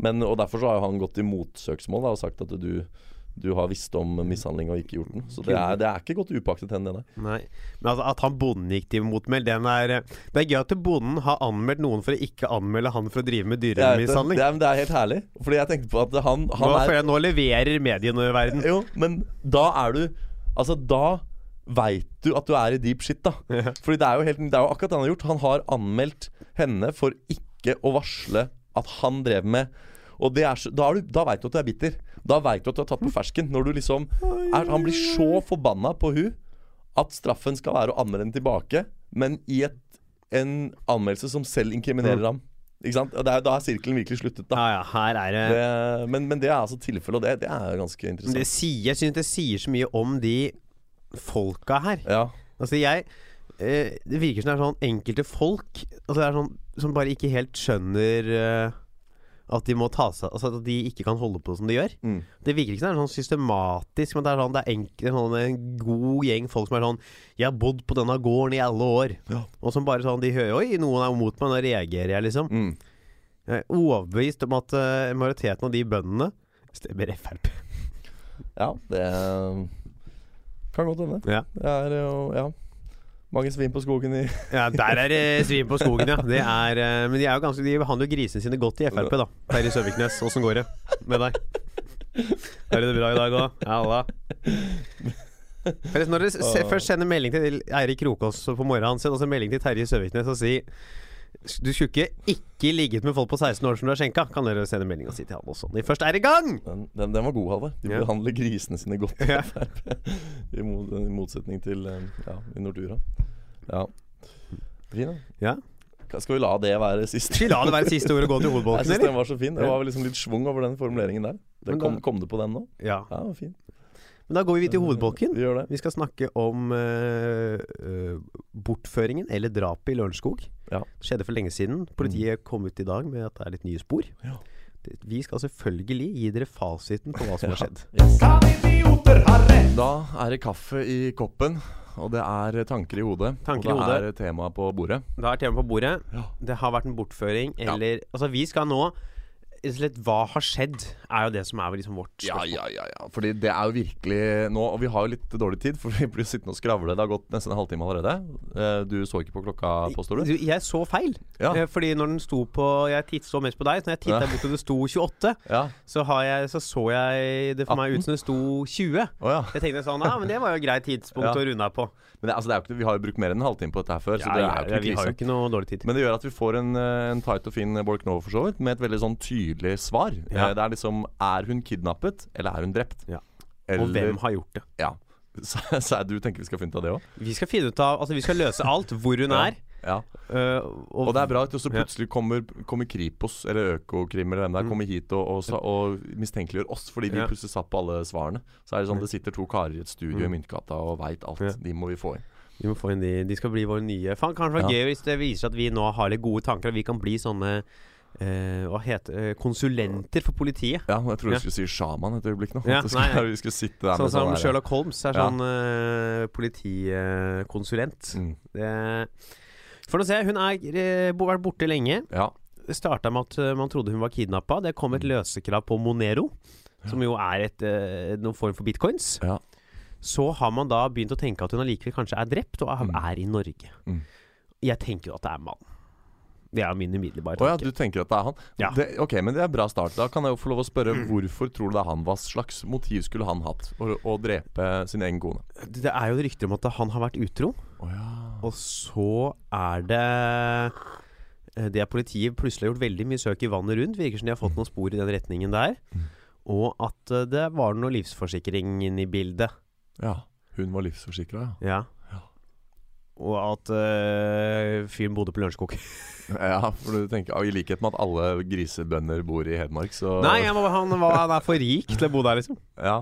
Men, og Derfor så har han gått i motsøksmål da, og sagt at du, du har visst om mishandling og ikke gjort den. Så det er, det er ikke godt upaktet hen, det der. Nei. Men altså, at han bonden gikk til motmeld, den er Det er gøy at bonden har anmeldt noen for å ikke anmelde han for å drive med dyremishandling. det. Det, det er helt herlig. Fordi jeg tenkte på at han, han nå, er jeg, nå leverer mediene i verden. Jo, men da er du Altså, da veit du at du er i deep shit, da. Ja. Fordi det er jo, helt, det er jo akkurat det han har gjort. Han har anmeldt henne for ikke å varsle at han drev med og det er så, da, er du, da veit du at du er bitter. Da veit du at du har tatt på fersken. Når du liksom er, Han blir så forbanna på hun at straffen skal være å anmelde henne tilbake, men i et, en anmeldelse som selv inkriminerer ham. Ikke sant? Og det er, da er sirkelen virkelig sluttet, da. Ja, ja, her er det, Det, men, men det er altså tilfellet, og det, det er ganske interessant. det sier, Jeg syns det sier så mye om de folka her. Ja, Altså, jeg eh, Det virker som det er sånn enkelte folk Altså det er sånn som bare ikke helt skjønner eh, at de må ta seg Altså at de ikke kan holde på som de gjør. mm. Det virker ikke som det er sånn systematisk, men det er sånn Det er enk- sånn en god gjeng folk som er sånn 'Jeg har bodd på denne gården i alle år', Ja. og som bare sånn De hører 'Oi, noen er mot meg', nå reagerer jeg, liksom. Mm. Jeg er overbevist om at uh, majoriteten av de bøndene stemmer Frp. Ja, det kan godt hende. Ja. Det er jo Ja. Mange svin på skogen i Ja, der er det svin på skogen, ja. Det er, eh, men de, er jo ganske, de behandler jo grisene sine godt i Frp, da. Terje Søviknes, åssen går det med deg? Har du det bra i dag òg? Da. Når dere først sender melding til Eirik Krokås på morgenen, send også melding til Terje Søviknes og si du skulle ikke ikke ligget med folk på 16 år som du har skjenka. Kan dere sende melding og si til han også. Når de først er i gang! Den, den, den var god, Halvard. De Ja. behandler grisene sine godt Ja. I, mot, I motsetning til eh, ja, i Nortura. Ja. Fin. Ja. Skal vi la det være siste? Skal vi la det være siste ord og gå til Jeg synes syns den var så fin. Det var liksom litt schwung over den formuleringen der. Det kom, kom det på den nå? Ja. Ja, fin. Men da går vi til hovedbolken. Vi. Vi skal snakke om uh, eh, bortføringen, eller drapet i Lørenskog. Ja. Det skjedde for lenge siden. Politiet kom ut i dag med at det er litt nye spor. Ja. Vi skal selvfølgelig gi dere fasiten på hva som har skjedd. Da er det kaffe i koppen, og det er tanker i hodet. Tanker og da er temaet på bordet. Da er temaet på bordet. Ja. Det har vært en bortføring, Ja. eller Altså, vi skal nå rett og slett, Hva har skjedd, er jo det som er liksom vårt spørsmål. ja, ja, ja. Fordi det er jo virkelig nå Og vi har jo litt dårlig tid, for vi blir sittende og skravle. Det har gått nesten en halvtime allerede. Eh, Du så ikke på klokka, påstår du? Jeg så feil. Ja. Eh, Fordi når den sto på Jeg titt, så mest på deg. Så når jeg titta Ja. bort og det sto 28, Ja. så, har jeg, så så jeg det for meg ut som det sto 20. Oh, ja. Jeg tenkte sånn, ja, men det var jo et greit tidspunkt Ja. å runde av på. Men det, altså, det er jo ikke, vi har jo brukt mer enn en halvtime på dette her før, så Ja, det ja, er jo ikke vi har jo ikke noe dårlig tid. Men det gjør at vi får en, eh, en tight og fin Borch Nova, for så vidt, med et veldig sånn tydelig svar. Ja. Eh, Det er liksom Er hun kidnappet, eller er hun drept? Ja. Eller, Og hvem har gjort det? Ja. Så, så du tenker vi skal finne ut av det òg? Vi skal finne ut av Altså, vi skal løse alt. Hvor hun er. Ja. Uh, Og det er bra at også plutselig kommer, kommer Kripos eller Økokrim eller hvem det er, Mm. kommer hit og, og, og mistenkeliggjør oss fordi vi Ja. plutselig satt på alle svarene. Så er det sånn Ja. det sitter to karer i et studio Mm. i Myntgata og veit alt. Ja. De må vi få inn. Vi må få inn de De skal bli våre nye Faen, kanskje det var gøy hvis det viser seg at vi nå har litt gode tanker, og vi kan bli sånne eh, Hva heter det Konsulenter for politiet. Ja, jeg Ja. du skulle si sjaman et øyeblikk nå. Ja, skulle, nei. Vi skulle sitte der Sånn med som sånn Sherlock Holmes er Ja. sånn uh, politikonsulent. Mm. Det for å se. Hun har vært borte lenge. Ja. Det starta med at eh, man trodde hun var kidnappa. Det kom et løsekrav på Monero, som jo er et, uh, noen form for bitcoins. Ja. Så har man da begynt å tenke at hun allikevel kanskje er drept, og er, Mm. er i Norge. Mm. Jeg tenker jo at det er mann. Det er min umiddelbare Å ja, du tenker at det er han? Ja. Det, ok, men det er bra start. Da kan jeg jo få lov å spørre Mm. hvorfor tror du det er han? Hva slags motiv skulle han hatt for å drepe sin egen kone? Det er jo rykter om at han har vært utro, Oh, ja. og så er det eh, Det politiet plutselig har gjort veldig mye søk i vannet rundt. Virker som de har fått noen spor i den retningen der. Mm. Og at eh, det var noe livsforsikring inne i bildet. ja. Hun var livsforsikra, ja. Ja. Og at uh, fyren bodde på Lørenskog. Ja, for du tenker I likhet med at alle grisebønder bor i Hedmark, så Nei, han, han, var, han er for rik til å bo der, liksom. Ja.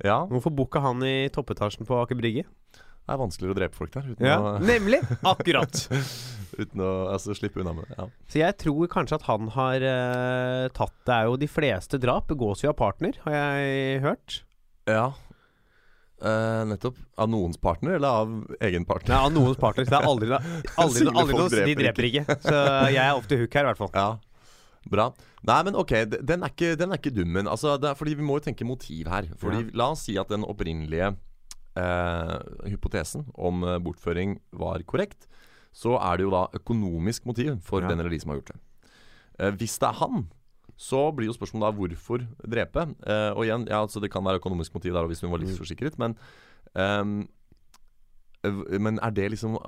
ja. Hvorfor booka han i toppetasjen på Aker Brygge? Det er vanskeligere å drepe folk der Ja, å, Nemlig! Akkurat. uten å altså, slippe unna med det. Ja. Så jeg tror kanskje at han har uh, tatt Det er jo de fleste drap begås jo av partner, har jeg hørt. ja. Eh, nettopp. Av noens partner, eller av egen partner? Nei, av noens partner. Det er aldri, aldri, aldri folk noe De dreper ikke. Så jeg er ofte hook her, i hvert fall. Ja. Bra. Nei, men ok, den er ikke, den er ikke dum, men altså, fordi vi må jo tenke motiv her. Fordi La oss si at den opprinnelige eh, hypotesen om eh, bortføring var korrekt. Så er det jo da økonomisk motiv for Ja. den eller de som har gjort det. Eh, hvis det er han, så blir jo spørsmålet da hvorfor drepe. Uh, og igjen, ja, altså det kan være økonomisk motiv der hvis hun var livsforsikret, men ehm, eh, men er det liksom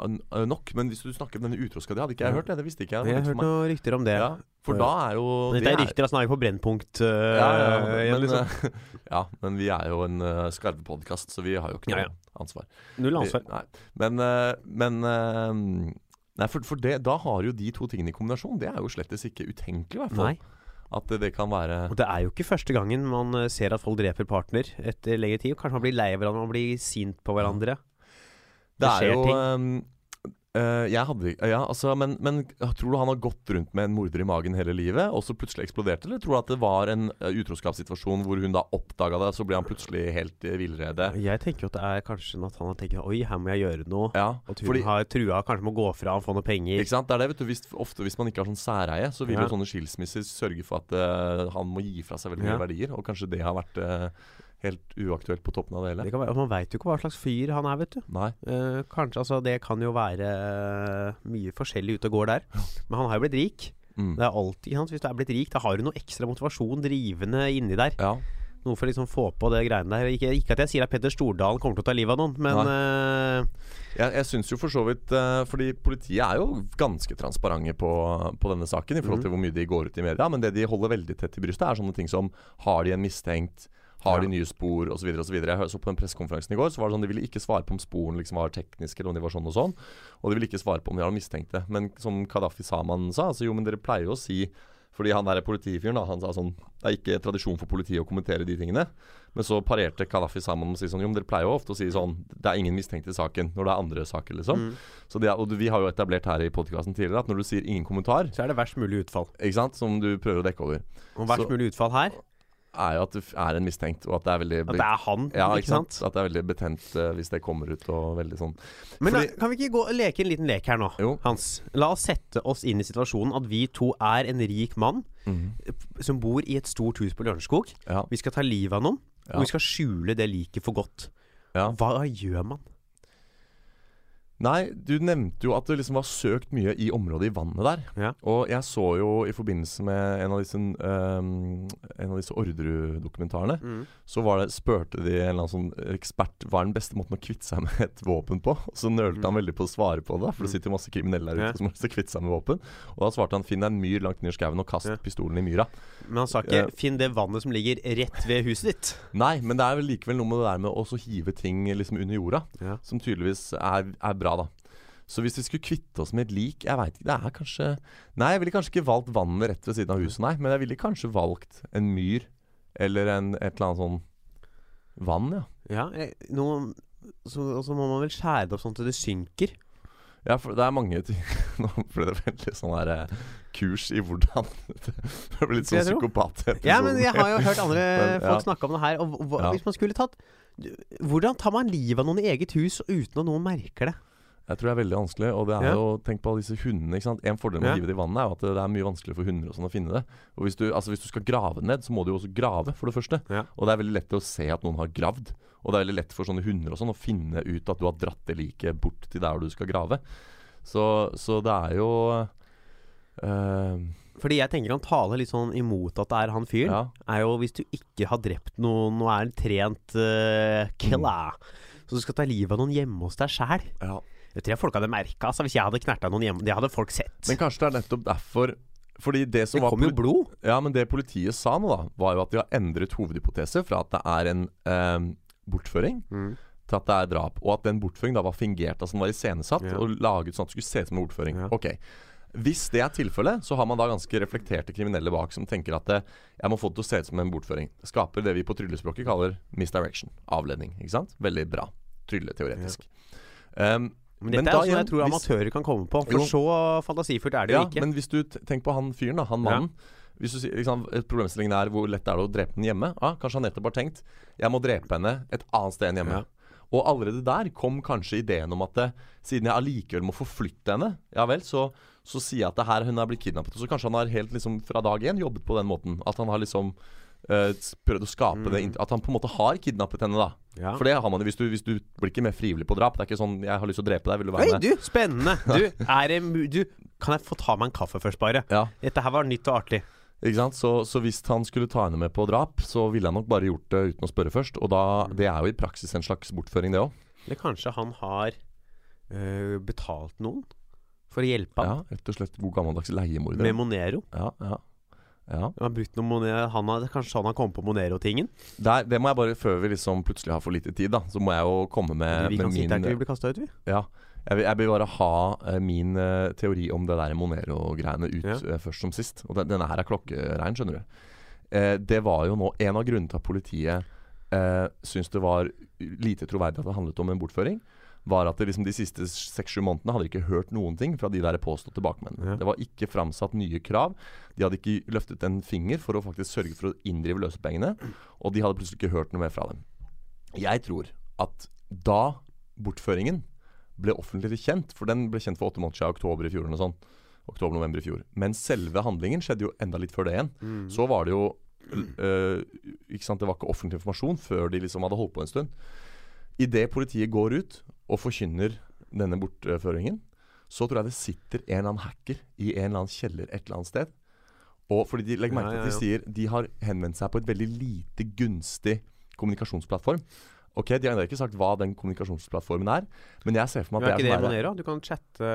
nok? Men hvis du snakker om denne utroska Det hadde ikke jeg hørt, det. Det visste ikke jeg. Jeg har hørt noen rykter om det. Ja, for da er jo Dette er er- rykter, altså. Nå er vi på Brennpunkt. Uh, ja, ja, men, liksom. ja, men vi er jo en uh, skarvepodkast, så vi har jo ikke noe ansvar. Null ansvar. Vi, nei. Men, uh, men uh, Nei, for, for det, da har jo de to tingene i kombinasjon. Det er jo slettes ikke utenkelig, i hvert fall. Nei. At det, det kan være Og det er jo ikke første gangen man eh, ser at folk dreper partner etter lengre tid. Kanskje man blir lei av hverandre, man blir sint på hverandre. Det er skjer jo ting. Eh, Jeg hadde Ja, altså, men, men tror du han har gått rundt med en morder i magen hele livet, og så plutselig eksploderte, eller tror du at det var en uh, utroskapssituasjon hvor hun da oppdaga det, så ble han plutselig helt i villrede? Jeg tenker jo at det er kanskje at han har tenkt Oi, her må jeg gjøre noe. Ja, At hun har trua kanskje med å gå fra og få noe penger. Ikke sant? Det er det, vet du. Hvis, ofte hvis man ikke har sånn særeie, så vil Ja. jo sånne skilsmisser sørge for at uh, han må gi fra seg veldig mye Ja. verdier. Og kanskje det har vært eh, helt uaktuelt på toppen av det hele. Det kan være, man veit jo ikke hva slags fyr han er, vet du. Nei. Eh, kanskje, altså Det kan jo være eh, mye forskjellig ute og går der. Men han har jo blitt rik. Mm. Det er alltid, sant? Hvis du er blitt rik, da har du noe ekstra motivasjon drivende inni der. Ja. Noe for å liksom få på det greiene der. Ikke, ikke at jeg sier at Petter Stordalen kommer til å ta livet av noen, men uh... Jeg, jeg syns jo for så vidt uh, Fordi politiet er jo ganske transparente på, på denne saken i forhold Mhm. til hvor mye de går ut i media. Men det de holder veldig tett i brystet, er sånne ting som Har de en mistenkt? Har de nye spor? Osv. osv. Jeg så på den pressekonferansen i går, så var det sånn de ville ikke svare på om sporene liksom var tekniske, eller om de var sånn og sånn. Og de ville ikke svare på om de har mistenkte. Men som Kadafi Saman sa, altså jo, men dere pleier jo å si fordi han der politifyren da, han sa sånn Det er ikke tradisjon for politiet å kommentere de tingene. Men så parerte Kadafi sammen og sa si sånn Jo, men dere pleier jo ofte å si sånn Det er ingen mistenkte i saken når det er andre saker, liksom. mm, Så det, og vi har jo etablert her i podkasten tidligere at når du sier ingen kommentar, så er det verst mulig utfall. ikke sant, som du prøver å dekke over, Og verst Så- mulig utfall her, er jo at du er en mistenkt, og at det er veldig at det er han. ja, ikke sant? sant? At det er veldig betent uh, hvis det kommer ut og veldig sånn Men Fordi- da, kan vi ikke gå og leke en liten lek her nå, Jo. Hans? La oss sette oss inn i situasjonen at vi to er en rik mann Mhm. som bor i et stort hus på Lørenskog. Ja. Vi skal ta livet av noen, Ja. og vi skal skjule det liket for godt. Ja. Hva gjør man? Nei, du nevnte jo at det liksom var søkt mye i området i vannet der. Ja. Og jeg så jo i forbindelse med en av disse, um, disse Orderud-dokumentarene, Mm. så var det, spurte de en eller annen sånn ekspert hva er den beste måten å kvitte seg med et våpen på. Og så nølte han veldig på å svare på det, for det Mm. sitter jo masse kriminelle der ute Ja. som har lyst til å kvitte seg med våpen. Og da svarte han finn deg en myr langt ned i skauen og kast Ja. pistolen i myra. Men han sa ikke uh, 'finn det vannet som ligger rett ved huset ditt'. Nei, men det er vel likevel noe med det der med å hive ting liksom under jorda, som tydeligvis er, er bra, da. Så hvis vi skulle kvitte oss med et lik Jeg veit ikke, det er kanskje Nei, jeg ville kanskje ikke valgt vannet rett ved siden av huset, nei. Men jeg ville kanskje valgt en myr eller en, et eller annet sånn vann, ja. Ja, noe, så, og så må man vel skjære det opp sånn at det synker. Ja, for det er mange ting Nå ble det veldig sånn her eh, kurs i hvordan Det ble litt sånn jeg psykopat Ja, men jeg har jo hørt andre Men, ja. folk snakke om det her. Og hva, Ja. hvis man skulle tatt Hvordan tar man livet av noen i eget hus uten at noen merker det? Jeg tror det er veldig vanskelig. Og det er Ja. jo Tenk på alle disse hundene. ikke sant? En fordel med Ja. å hive det i vannet er jo at det er mye vanskeligere for hunder og sånn å finne det. Og hvis du, altså hvis du skal grave ned, så må du jo også grave, for det første. Ja. Og det er veldig lett å se at noen har gravd. Og det er veldig lett for sånne hunder og sånn å finne ut at du har dratt det liket bort til der du skal grave. Så, så det er jo eh, Fordi jeg tenker han taler litt sånn imot at det er han fyren, Ja. er jo hvis du ikke har drept noen og er en trent uh, killer, så du skal ta livet av noen hjemme hos deg sjæl. ja. Det tror jeg folk hadde merka. Altså, hvis jeg hadde knerta noen hjemme, det hadde folk sett. Men kanskje det er nettopp derfor Fordi det som det var kom jo blod. Ja, men det politiet sa nå, da, var jo at de har endret hovedhypotese fra at det er en eh, bortføring Mm. til at det er drap. Og at den bortføringen da var fingert, altså den var iscenesatt Ja. og laget sånn at det skulle se ut som en bortføring. Ja. Ok. Hvis det er tilfellet, så har man da ganske reflekterte kriminelle bak som tenker at det, jeg må få det til å se ut som en bortføring. Skaper det vi på tryllespråket kaller misdirection. Avledning. Ikke sant? Veldig bra. Trylleteoretisk. Um, Men dette Men er sånn jeg tror hvis- amatører kan komme på. For Jo. så fantasifullt er det ja, jo ikke. men hvis du tenker på han fyren, da, han Ja. mannen. Hvis du sier, liksom, Problemstillingen er hvor lett er det å drepe den hjemme. Ah, kanskje han nettopp har tenkt jeg må drepe henne et annet sted enn hjemme. Ja. Og allerede der kom kanskje ideen om at det, siden jeg allikevel må forflytte henne, ja vel, så, så sier jeg at det her hun er blitt kidnappet. Så kanskje han har helt liksom fra dag én jobbet på den måten. At han har liksom eh, prøvd å skape det At han på en måte har kidnappet henne, da. Mm. Ja. For det har man jo hvis du, hvis du blir ikke mer frivillig på drap. Det er ikke sånn 'jeg har lyst til å drepe deg, vil du være Oi, med'? du! Spennende! Du, er du, kan jeg få ta meg en kaffe først, bare? Ja. Dette her var nytt og artig. Ikke sant? Så, så hvis han skulle ta henne med på drap, så ville han nok bare gjort det uten å spørre først. Og da, det er jo i praksis en slags bortføring, det òg. Eller kanskje han har øh, betalt noen for å hjelpe Ja, ham rett og slett god gammeldags leiemorder. med Monero. Ja, ja. Ja. Har brukt noen Monero han har, Kanskje han har kommet på Monero-tingen? Det må jeg bare, før vi liksom plutselig har for lite tid, da, så må jeg jo komme med, Vi med kan sitte her til vi blir kasta ut, vi. Ja. Jeg vil, jeg vil bare ha uh, min uh, teori om det der Monero-greiene ut Ja. uh, først som sist. Og den, denne her er klokkerein, skjønner du. Eh, det var jo nå en av grunnene til at politiet uh, syntes det var lite troverdig at det handlet om en bortføring. Var at det liksom de siste seks-sju månedene hadde de ikke hørt noen ting fra de der påståtte bakmennene. Ja. Det var ikke framsatt nye krav. De hadde ikke løftet en finger for å faktisk sørge for å inndrive løsepengene. Og de hadde plutselig ikke hørt noe mer fra dem. Jeg tror at da bortføringen ble offentlig kjent, for den ble kjent for åtte måneder siden, oktober i fjor eller noe sånt. Oktober-november i fjor. Men selve handlingen skjedde jo enda litt før det igjen. Mm. Så var det jo øh, Ikke sant, Det var ikke offentlig informasjon før de liksom hadde holdt på en stund. Idet politiet går ut og forkynner denne bortføringen, så tror jeg det sitter en eller annen hacker i en eller annen kjeller et eller annet sted. Og fordi de legger merke til at de sier de har henvendt seg på et veldig lite gunstig kommunikasjonsplattform. Ok, De har ennå ikke sagt hva den kommunikasjonsplattformen er, men jeg ser for meg at at er ikke det det er sånn Monero? Du kan chatte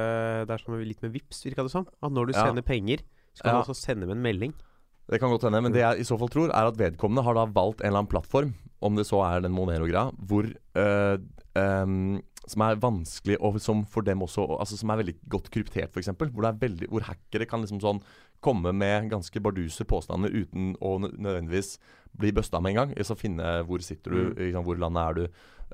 der som litt med Vips, virka det som. At når du Ja. sender penger, så kan Ja. du også sende med en melding. Det kan godt hende, men det jeg i så fall tror, er at vedkommende har da valgt en eller annen plattform, om det så er den Monero-greia, hvor øh, øhm, Som er vanskelig, og som for dem også Altså som er veldig godt kryptert, f.eks. Hvor, veldig- hvor hackere kan liksom sånn komme med ganske barduse påstander uten å nødvendigvis bli busta med en gang. Altså finne hvor sitter du, Mm. ikke hvor landet er du.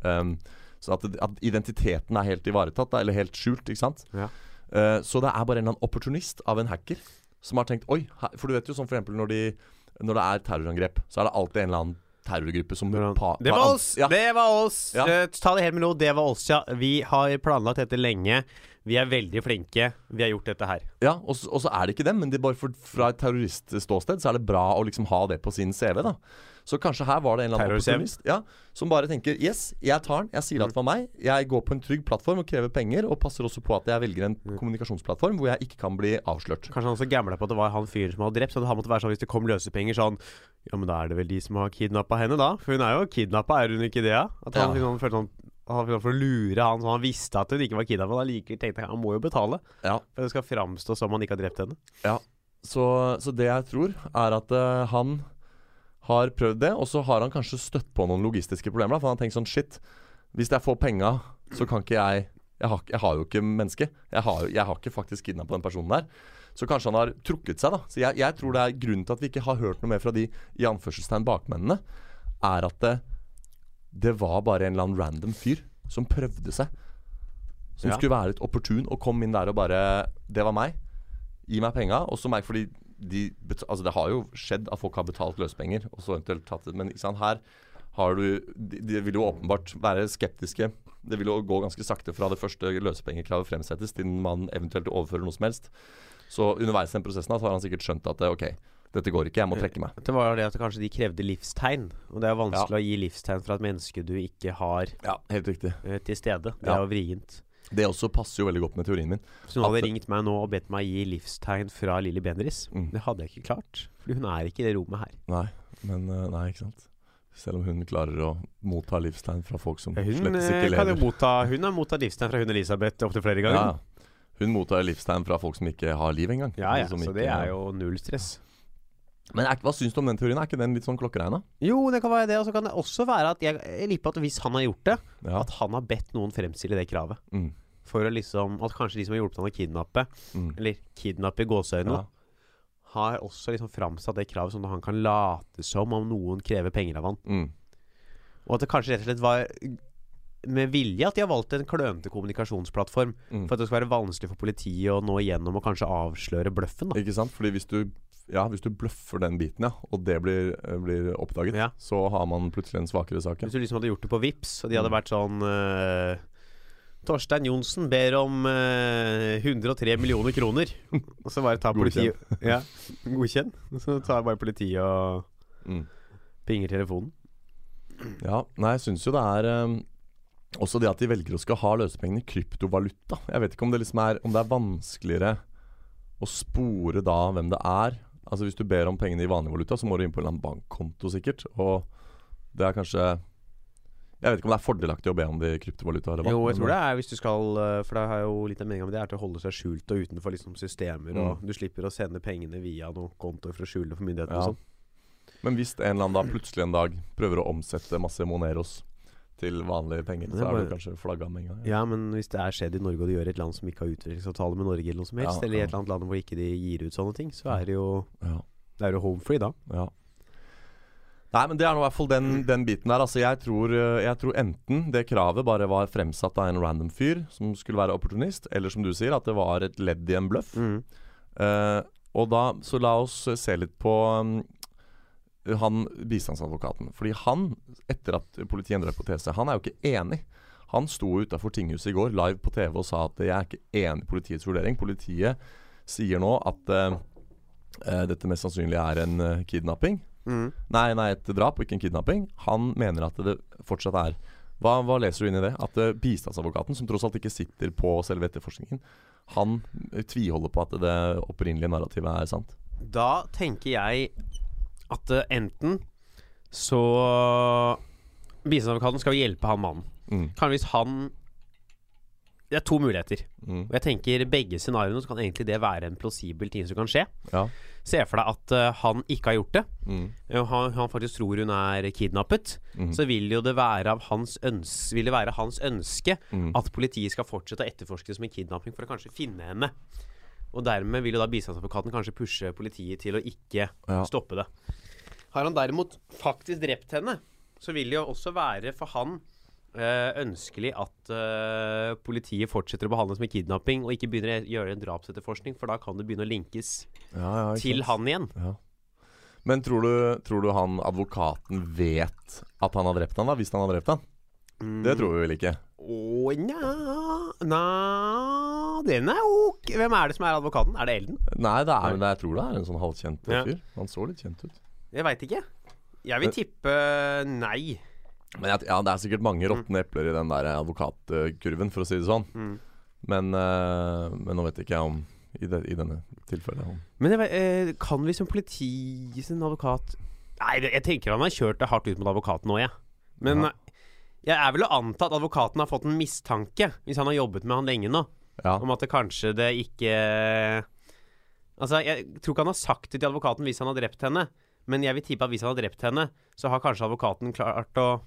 Um, så at, at identiteten er helt ivaretatt, eller helt skjult, ikke sant. Ja. Uh, så det er bare en eller annen opportunist av en hacker som har tenkt Oi, her, for du vet jo sånn for eksempel når, de, når det er terrorangrep, så er det alltid en eller annen terrorgruppe som pa, Det var oss! Ja. Det var oss! Ja. Uh, ta det helt med ro. Det var oss, ja. Vi har planlagt dette lenge. Vi er veldig flinke. Vi har gjort dette her. Ja, og, så- er det ikke dem, men er bare for, fra et terroristståsted så er det bra å liksom ha det på sin CV. da Så kanskje her var det en eller annen opportunist ja, som bare tenker Yes, jeg tar den. Jeg sier at det var meg. Jeg går på en trygg plattform og krever penger, og passer også på at jeg velger en kommunikasjonsplattform hvor jeg ikke kan bli avslørt. Kanskje han også gambla på at det var han fyren som hadde drept. Så det måtte være sånn hvis det kom løsepenger sånn Ja, men da er det vel de som har kidnappa henne, da? For hun er jo kidnappa, er hun ikke det? At han, Ja. følte sånn han For å lure han så han visste at hun ikke var kidnappa. Da likevel tenkte jeg han må jo betale. Ja, For det skal framstå som han ikke har drept henne. ja. Så, så det jeg tror, er at uh, han har prøvd det, og så har han kanskje støtt på noen logistiske problemer. Da, for han har tenkt sånn Shit, hvis jeg får penga, så kan ikke jeg jeg har, jeg har jo ikke menneske. Jeg har, jeg har ikke faktisk kidnappa den personen der. Så kanskje han har trukket seg, da. Så jeg, jeg tror det er grunnen til at vi ikke har hørt noe mer fra de i anførselstegn bakmennene, er at det, det var bare en eller annen random fyr som prøvde seg. Som Ja. skulle være litt opportun og kom inn der og bare Det var meg. Gi meg penga. Og så meg, fordi de, altså det har jo skjedd at folk har betalt løsepenger, og så eventuelt tatt det. Men sant, her har du de, de vil jo åpenbart være skeptiske. Det vil jo gå ganske sakte fra det første løsepengekravet fremsettes til man eventuelt overfører noe som helst. Så underveis i den prosessen har han sikkert skjønt at det, ok, dette går ikke, jeg må trekke meg. Det var det at kanskje de krevde livstegn. Og det er vanskelig å gi livstegn fra et menneske du ikke har Ja, helt riktig. eh, til stede. Det Ja. er jo vrient. Det også passer jo veldig godt med teorien min. Så hun hadde At- ringt meg nå og bedt meg gi livstegn fra Lilly Bendriss, Mm. det hadde jeg ikke klart. for hun er ikke i det rommet her. Nei, men eh, Nei, ikke sant. Selv om hun klarer å motta livstegn fra folk som Hun, slettes ikke kan jo lever. motta, hun har mottatt livstegn fra hun Elisabeth opptil flere ganger. ja. hun mottar livstegn fra folk som ikke har liv engang. Ja, ja, så ikke- det er jo null stress. Men er, hva syns du om den teorien? Er ikke den litt sånn klokkeregna? Jo, det kan være det. Og så kan det også være at jeg, jeg liker at hvis han har gjort det, Ja. at han har bedt noen fremstille det kravet. Mm. For å liksom At kanskje de som har hjulpet han å kidnappe, Mm. eller kidnappe i gåseøynene, Ja. har også liksom framsatt det kravet sånn at han kan late som om noen krever penger av han. Mm. Og at det kanskje rett og slett var med vilje at de har valgt en klønete kommunikasjonsplattform. Mm. For at det skal være vanskelig for politiet å nå igjennom og kanskje avsløre bløffen. da Ikke sant? Fordi hvis du ja, hvis du bløffer den biten, ja, og det blir, eh, blir oppdaget, Ja. så har man plutselig en svakere sak. Hvis du liksom hadde gjort det på Vips og de hadde Mm. vært sånn eh, Torstein Johnsen ber om eh, 103 millioner kroner. Og så bare tar politiet Ja, Godkjenn. Så tar bare politiet og Mm. pinger telefonen. Ja, nei, jeg syns jo det er eh, også det at de velger å skal ha løsepengene i kryptovaluta. Jeg vet ikke om det liksom er Om det er vanskeligere å spore da hvem det er. Altså Hvis du ber om pengene i vanlig valuta, så må du inn på en eller annen bankkonto, sikkert. Og det er kanskje Jeg vet ikke om det er fordelaktig å be om det i kryptovaluta. Eller hva. Jo, jeg tror det er hvis du skal eh, For det har jo litt av meninga med det er til å holde seg skjult og utenfor liksom systemer, og Mm. du slipper å sende pengene via noen kontoer for å skjule det for myndighetene Ja. og sånn. Men hvis en eller annen da plutselig en dag prøver å omsette masse Moneros til vanlige penger, er så er det kanskje flagga med en gang. Ja, men hvis det er skjedd i Norge, og det gjør et land som ikke har utviklingsavtale med Norge, eller noe som helst, Ja, eller i et eller annet land hvor ikke de gir ut sånne ting, så er det jo Ja. Det er jo home free, da. Ja. Nei, men det er nå i hvert fall den, den biten der. Altså, jeg tror, eh, jeg tror enten det kravet bare var fremsatt av en random fyr som skulle være opportunist, eller som du sier, at det var et ledd i en bløff. Mm. Uh, og da, så la oss eh, se litt på um, han bistandsadvokaten. Fordi han, etter at politiet endret TC, han er jo ikke enig. Han sto utafor tinghuset i går live på TV og sa at jeg er ikke enig i politiets vurdering. Politiet sier nå at uh, uh, dette mest sannsynlig er en kidnapping. Mm. Nei, nei, et drap og ikke en kidnapping. Han mener at det fortsatt er Hva, hva leser du inn i det? At eh, bistandsadvokaten, som tross alt ikke sitter på selve etterforskningen, han eh, tviholder på at det opprinnelige narrativet er sant. Da tenker jeg at eh, enten så Bistandsadvokaten skal hjelpe han mannen. Mm. Kanskje hvis han Det er to muligheter. Mm. Og jeg tenker begge scenarioene så kan egentlig det være en plausibel ting som kan skje. Ja. Se for deg at uh, han ikke har gjort det. Mm. eh, Han, han faktisk tror hun er kidnappet. Mm. Så vil jo det være av hans øns Vil det være hans ønske Mm. at politiet skal fortsette å etterforske det som en kidnapping for å kanskje finne henne. Og dermed vil jo da bistandsadvokaten kanskje pushe politiet til å ikke Ja. stoppe det. Har han derimot faktisk drept henne, så vil det jo også være for han ønskelig at uh, politiet fortsetter å behandle det som en kidnapping, og ikke begynner å gjøre en drapsetterforskning, for da kan det begynne å linkes Ja, ja, til sant? han igjen. Ja. Men tror du, tror du han advokaten vet at han har drept han da, hvis han har drept han? Det tror vi vel ikke. Å, nja Nja Den er ok. Hvem er det som er advokaten? Er det Elden? Nei, det er, det, jeg tror det er en sånn halvkjent fyr. Han så litt kjent ut. Jeg veit ikke. Jeg vil tippe nei. Men jeg, ja, det er sikkert mange råtne epler i den der advokatkurven, for å si det sånn. Mm. Men, uh, men nå vet ikke jeg om i, det, i denne tilfellet om Men jeg, eh, kan vi som politi sin advokat Nei, jeg tenker han har kjørt det hardt ut mot advokaten nå, jeg. Men Ja. jeg er vel å anta at advokaten har fått en mistanke, hvis han har jobbet med han lenge nå, Ja, om at det kanskje det ikke Altså, jeg tror ikke han har sagt det til advokaten hvis han har drept henne, men jeg vil tippe at hvis han har drept henne, så har kanskje advokaten klart å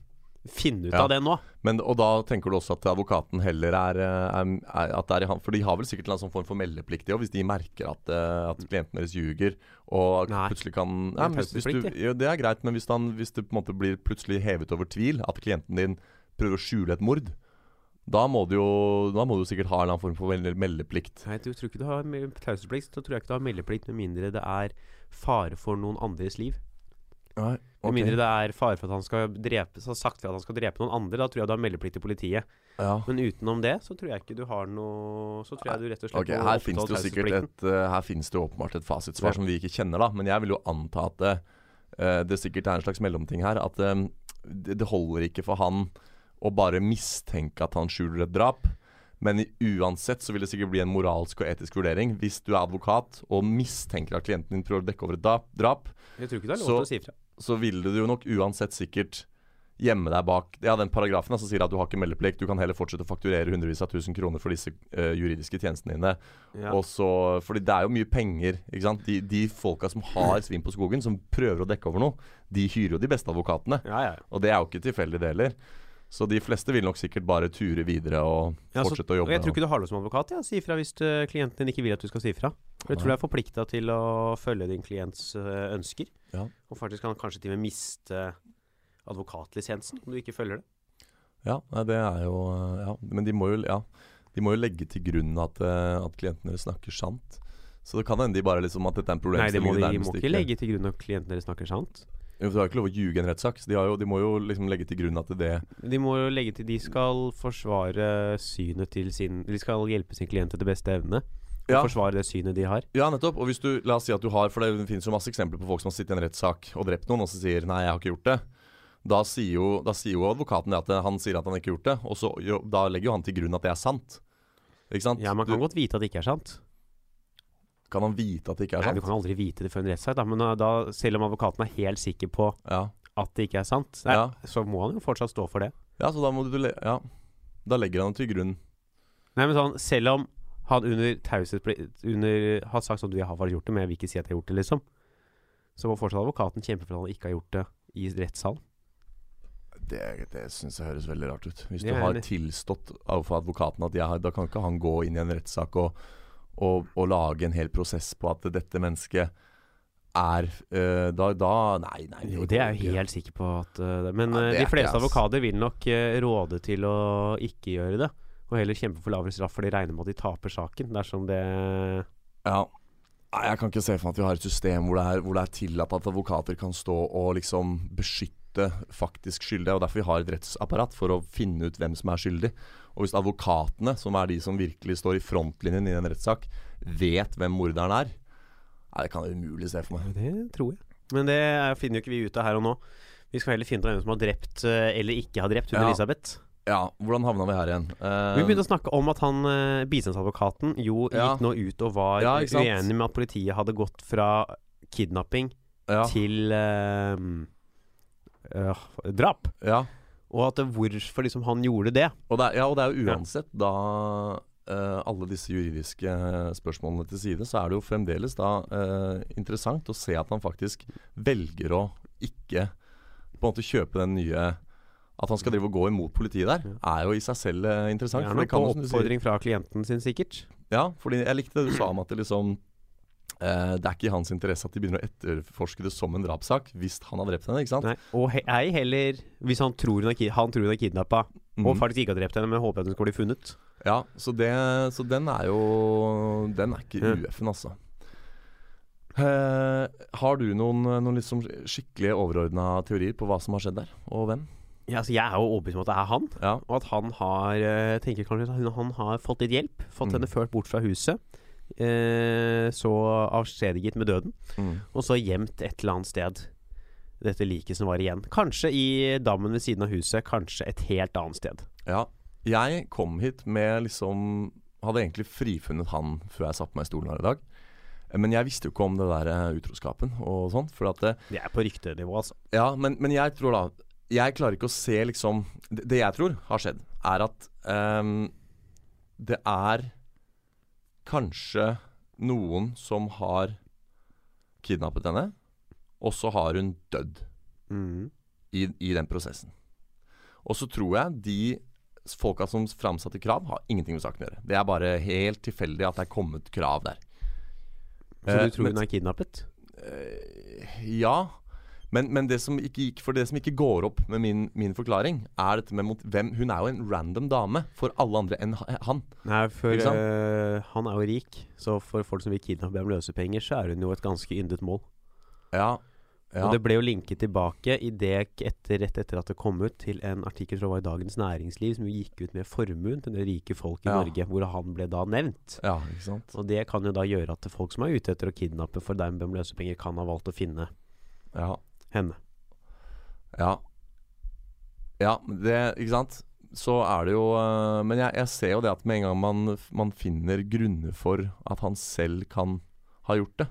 finne ut Ja. av det nå. men, Og da tenker du også at advokaten heller er, eh, er, er At det er i han For de har vel sikkert en sånn form for meldeplikt, de hvis de merker at, eh, at klienten deres ljuger. Og Nei. plutselig kan Nei, hvis, hvis du, ja, Det er greit, men hvis, han, hvis det blir plutselig hevet over tvil at klienten din prøver å skjule et mord, da må du jo Da må du sikkert ha en eller annen form for meldeplikt. Nei, du tror ikke du har taushetsplikt, så tror jeg ikke du har meldeplikt med mindre det er fare for noen andres liv. Nei, Med mindre det er fare for at han skal drepe har sagt at han skal drepe noen andre, da tror jeg du har meldeplikt til politiet. ja. Men utenom det, så tror jeg ikke du har noe Så tror jeg du rett og slett Ok, Her finnes det jo sikkert et uh, Her finnes det åpenbart et fasitsvar Ja. som vi ikke kjenner, da. Men jeg vil jo anta at det, eh, det sikkert er en slags mellomting her. At eh, det, det holder ikke for han å bare mistenke at han skjuler et drap. Men uansett så vil det sikkert bli en moralsk og etisk vurdering. Hvis du er advokat og mistenker at klienten din prøver å dekke over et drap, Jeg tror ikke det er lov Så- til å si ifra. Så ville du jo nok uansett sikkert gjemme deg bak Ja, den paragrafen som som sier at du har ikke meldeplikt. Du kan heller fortsette å fakturere hundrevis av tusen kroner for disse uh, juridiske tjenestene dine. Ja. Og så, fordi det er jo mye penger. ikke sant? De, de folka som har svin på skogen, som prøver å dekke over noe, de hyrer jo de beste advokatene. ja, ja. Og det er jo ikke tilfeldig, det heller. Så de fleste vil nok sikkert bare ture videre og Ja, så- fortsette å jobbe. jeg tror ikke du har noe som advokat. Ja. Si ifra hvis eh, klienten din ikke vil at du skal si ifra. Jeg tror du er forplikta til å følge din klients eh, ønsker. Ja. Og faktisk kan kanskje til og med miste advokatlisensen om du ikke følger det. Ja, det er jo eh, Ja, men de må jo, ja, de må jo legge til grunn at, at klientene deres snakker sant. Så det kan hende de bare liksom at dette er en Nei, de, må de, de må ikke legge til grunn at klienten deres snakker sant. Jo, Du har jo ikke lov å ljuge en rettssak. De, jo, de må jo liksom legge til grunn at det De må jo legge til De skal forsvare synet til sin De skal hjelpe sin klient etter beste evne. Og Ja. forsvare det synet de har. Ja, nettopp. Og hvis du, la oss si at du har For det finnes jo masse eksempler på folk som har sittet i en rettssak og drept noen, og så sier 'nei, jeg har ikke gjort det'. Da sier jo, da sier jo advokaten det at han sier at han ikke har gjort det, og så jo, da legger jo han til grunn at det er sant. Ikke sant? Ja, Man kan du, godt vite at det ikke er sant. Kan han vite at det ikke er sant? Nei, Du kan aldri vite det før en rettssak. Men da, da, selv om advokaten er helt sikker på Ja. at det ikke er sant, nei, Ja. så må han jo fortsatt stå for det. ja, så da må du Ja. Da legger han til grunn Nei, men sånn, Selv om han under taushetsplikt har sagt sånn Du, jeg har bare gjort det, men jeg vil ikke si at jeg har gjort det, liksom. Så må fortsatt advokaten kjempe for at han ikke har gjort det i rettssalen. Det, det syns jeg høres veldig rart ut. Hvis du har tilstått overfor advokaten at jeg har, da kan ikke han gå inn i en rettssak og, og, og lage en hel prosess på at dette mennesket er eh, da, da Nei, nei. Jo, det er jeg helt sikker på at eh, Men Ja, eh, de fleste advokater vil nok eh, råde til å ikke gjøre det. Og heller kjempe for lavere straff, for de regner med at de taper saken dersom det Ja. Jeg kan ikke se for meg at vi har et system hvor det er, hvor det er tillatt at advokater kan stå og liksom beskytte faktisk skyldige. Og derfor vi har et rettsapparat for å finne ut hvem som er skyldig. Og hvis advokatene, som er de som virkelig står i frontlinjen i en rettssak, vet hvem morderen er Nei, det kan jeg umulig se for meg. Det tror jeg. Men det er- finner jo ikke vi ut av her og nå. Vi skal heller finne ut hvem som har drept eh, eller ikke har drept hun Ja. Elisabeth. Ja, hvordan havna vi her igjen? Uh, Vi begynte å snakke om at han uh, bistandsadvokaten jo Ja. gikk nå ut og var Ja, uenig med at politiet hadde gått fra kidnapping ja, til eh, øh, drap. ja. Og at det, hvorfor liksom han gjorde det. Og det er, ja, og det er jo uansett da uh, alle disse juridiske spørsmålene til side, så er det jo fremdeles da uh, interessant å se at han faktisk velger å ikke på en måte kjøpe den nye At han skal drive og gå imot politiet der, er jo i seg selv interessant. Det er nok på oppfordring fra klienten sin, sikkert. Ja, fordi jeg likte det du sa om at det liksom eh, Det er ikke i hans interesse at de begynner å etterforske det som en drapssak hvis han har drept henne, ikke sant? Nei. Og he ei heller hvis han tror hun er, han tror hun er kidnappa, og Mhm. faktisk ikke har drept henne, men håper at hun skal bli funnet. Ja, så, det, så den er jo Den er ikke mm. UF-en, altså. Uh, har du noen, noen liksom skikkelig overordna teorier på hva som har skjedd der, og hvem? Ja, altså Jeg er jo overbevist om at det er han, Ja, og at han har eh, tenker kanskje at han har fått litt hjelp. Fått Mm. henne ført bort fra huset. Eh, så avskjediget med døden. mm. Og så gjemt et eller annet sted. dette liket som var igjen. Kanskje i dammen ved siden av huset, kanskje et helt annet sted. Ja. Jeg kom hit med liksom Hadde egentlig frifunnet han før jeg satte meg i stolen her i dag. Eh, Men jeg visste jo ikke om det der eh, utroskapen og sånt. For at det, Det er på ryktenivå, altså. Ja, men, men jeg tror da Jeg klarer ikke å se liksom Det, det jeg tror har skjedd, er at um, det er kanskje noen som har kidnappet henne, og så har hun dødd Mm. i, i den prosessen. Og så tror jeg de folka som framsatte krav, har ingenting med saken å gjøre. Det er bare helt tilfeldig at det er kommet krav der. Så Eh, du tror men- hun er kidnappet? Eh, ja. Men, men det som ikke gikk For det som ikke går opp med min, min forklaring, er dette med mot, hvem Hun er jo en random dame for alle andre enn han. Nei, for eh, han er jo rik, så for folk som vil kidnappe ham løsepenger, så er hun jo et ganske yndet mål. Ja. ja. Og det ble jo linket tilbake i det etter, rett etter at det kom ut, til en artikkel fra Dagens Næringsliv som jo gikk ut med formuen til det rike folk i Ja. Norge, hvor han ble da nevnt. ja, ikke sant. Og det kan jo da gjøre at folk som er ute etter å kidnappe for dermed om løsepenger, kan ha valgt å finne Ja. Henne. Ja. Ja, det Ikke sant? Så er det jo øh, Men jeg, jeg ser jo det at med en gang man, man finner grunner for at han selv kan ha gjort det,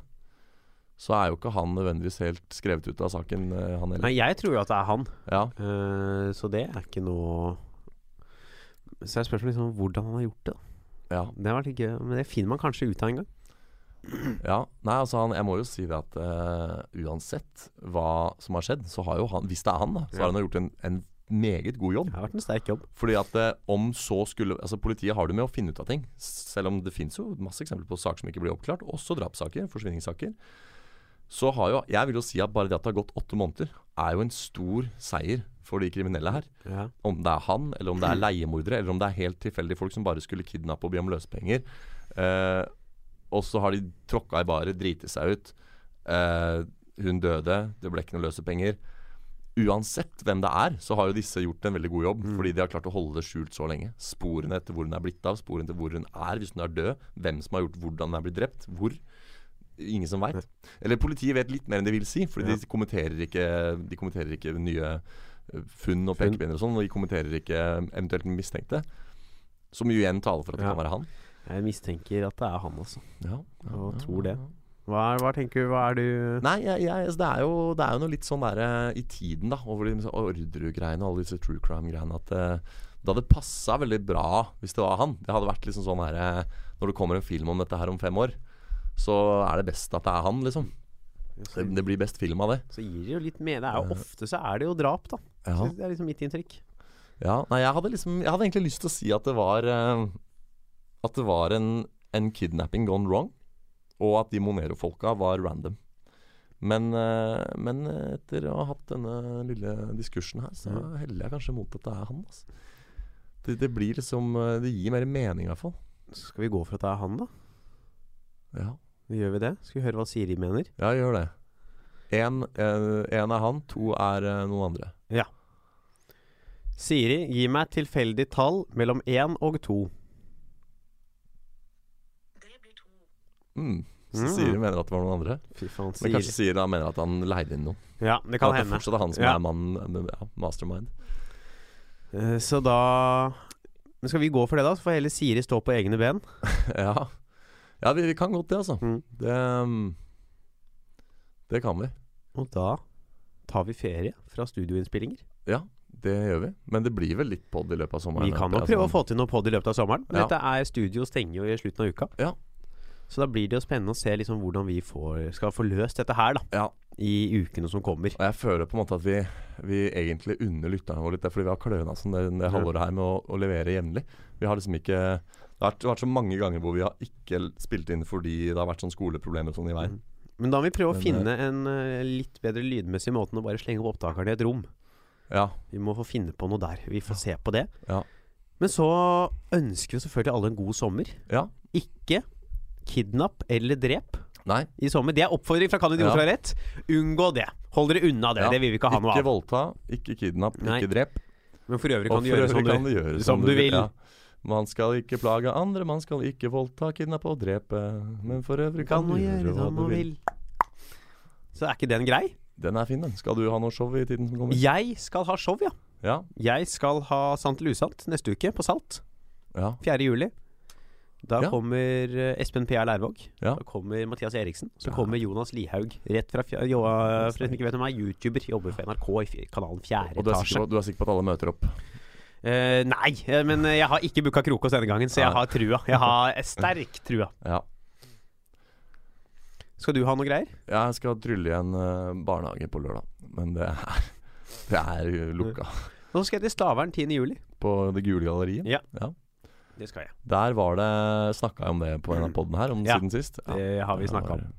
så er jo ikke han nødvendigvis helt skrevet ut av saken, øh, han heller. Nei, jeg tror jo at det er han, Ja. uh, så det er ikke noe Så er spørsmålet liksom hvordan han har gjort det. da. ja. Det har vært ikke, men det finner man kanskje ut av en gang. Ja, nei altså han, Jeg må jo si det at uh, uansett hva som har skjedd, så har jo han Hvis det er han, da, så har han gjort en, en meget god jobb. Det har vært en sterk jobb. Fordi at eh, om så skulle Altså Politiet har det med å finne ut av ting. Selv om det fins jo masse eksempler på saker som ikke blir oppklart. Også drapssaker, forsvinningssaker. Så har jo Jeg vil jo si at bare det at det har gått åtte måneder, er jo en stor seier for de kriminelle her. Ja. Om det er han, eller om det er leiemordere, eller om det er helt tilfeldige folk som bare skulle kidnappe og be om løsepenger. Eh, og så har de tråkka i baret, driti seg ut. Eh, hun døde, det ble ikke noe løsepenger. Uansett hvem det er, så har jo disse gjort en veldig god jobb. Fordi de har klart å holde det skjult så lenge. Sporene etter hvor hun er blitt av, sporene til hvor hun er hvis hun er død. Hvem som har gjort hvordan hun er blitt drept. Hvor. Ingen som veit. Eller politiet vet litt mer enn de vil si, fordi Ja. de kommenterer ikke De kommenterer ikke nye eh, funn og pekepinner og sånn, og de kommenterer ikke eventuelt mistenkte. Som jo igjen taler for at det Ja. kan være han. Jeg mistenker at det er han, altså. Ja, ja, Og tror det. Hva, er- hva tenker du? Hva er du Nei, jeg, jeg, altså, det, er jo, det er jo noe litt sånn der i tiden, da, over de Orderud-greiene og alle disse true crime-greiene, at uh, det hadde passa veldig bra hvis det var han. Det hadde vært liksom sånn her eh, Når det kommer en film om dette her om fem år, så er det best at det er han, liksom. Det, det blir best film av det. så gir det jo litt med. Det er jo ofte så er det jo drap, da. Ja. Det er liksom mitt inntrykk. Ja, nei, jeg hadde liksom Jeg hadde egentlig lyst til å si at det var eh, At det var en, en kidnapping gone wrong, og at de Monero-folka var random. Men, eh, men etter å ha hatt denne lille diskursen her, så heller jeg kanskje mot at det er han. Altså. Det, det blir liksom eh, Det gir mer mening, i hvert fall. Skal vi gå for at det er han, da? Ja, Gjør vi det? Skal vi høre hva Siri mener? ja gjør det. Én er han, to er eh, noen andre. Ja. Siri, gi meg tilfeldig tall mellom én og to. Det blir to. Mm. Så Mm. Siri mener at det var noen andre. Fy faen, Men kanskje Siri da mener at han leide inn noen. Ja, det kan at det hende. fortsatt er han som Ja. er mannen, ja, mastermind. Eh, Så da Men skal vi gå for det, da? Så får heller Siri stå på egne ben. ja, ja vi, vi kan godt det, altså. Mm. Det, um, det kan vi. Og da tar vi ferie fra studioinnspillinger. Ja, det gjør vi. Men det blir vel litt pod i løpet av sommeren. Vi kan nok altså. prøve å få til noe pod i løpet av sommeren. Men Ja. dette er studio stenger jo i slutten av uka. Ja. Så da blir det jo spennende å se liksom hvordan vi får, skal få løst dette her da Ja. i ukene som kommer. Og jeg føler på en måte at vi, vi egentlig unner lytterne våre litt det, fordi vi har kløna sånn det, det halvåret her med å, å levere jevnlig. Vi har liksom ikke det har, vært, vært så mange ganger hvor vi har ikke spilt inn fordi det har vært sånn skoleproblemer sånn i veien. Men da må vi prøve å Men, finne en uh, litt bedre lydmessig måte enn å bare slenge opp opptakeren i et rom. Ja. Vi må få finne på noe der. Vi får se på det. Ja. Men så ønsker vi selvfølgelig alle en god sommer. ja. Ikke kidnapp eller drep Nei. i sommer. Det er oppfordring fra Kan idioter Ja. rett. Unngå det. Hold dere unna det. Ja. Det vil vi ikke ha noe av. Ikke voldta, ikke kidnapp, Nei. ikke drep. Men for øvrig kan du gjøre øvrig som kan du gjøre som du vil. Ja. Man skal ikke plage andre, man skal ikke voldta, kidnappe og drepe. Men for øvrig kan kan, du gjøre gjøre hva som du vil. vil. Så er ikke den grei? Den er fin, den. Skal du ha noe show i tiden som kommer? Jeg skal ha show, ja. Ja. Jeg skal ha Sant eller usant neste uke, på Salt. ja. 4. juli. Da Ja. kommer eh, Espen P.R. Lærvåg. Ja. Da kommer Mathias Eriksen. Så Ja. kommer Jonas Lihaug. Rett fra jo, For som ikke vet hvem er, YouTuber. Jobber for NRK i kanalen Fjerde Og du etasje. Og du er sikker på at alle møter opp? Uh, nei, eh, men jeg har ikke booka Krokås denne gangen, så jeg har trua. Jeg har sterk trua. Ja. Skal du ha noe greier? Jeg skal trylle i en eh, barnehage på lørdag, men det er, det er lukka. Nå skal jeg til Stavern 10. juli. På Det gule galleriet. Ja. Ja. Det skal jeg. Der var det Snakka jeg om det på en av podene her om Ja, siden sist. det har vi snakket om.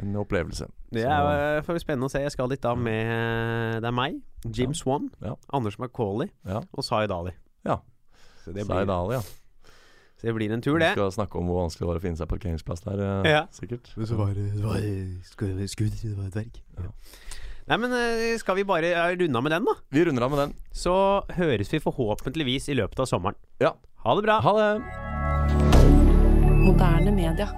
En opplevelse. Det er eh, for spennende å se. Jeg skal dit da med Det er meg, Jim Ja. Swan, Ja. Anders McCauley Ja. og Sai Dali. Ja. Så det, Zaid blir, Ali, ja. så det blir en tur, det. Vi det. skal snakke om hvor vanskelig det var å finne seg parkeringsplass der, eh, Ja. sikkert. Men så var det, det var skudd, det var et verk. Ja. Nei, men eh, skal vi bare runde av med den, da? Vi runder av med den. Så høres vi forhåpentligvis i løpet av sommeren. Ja. Ha det bra. Ha det! Moderne media.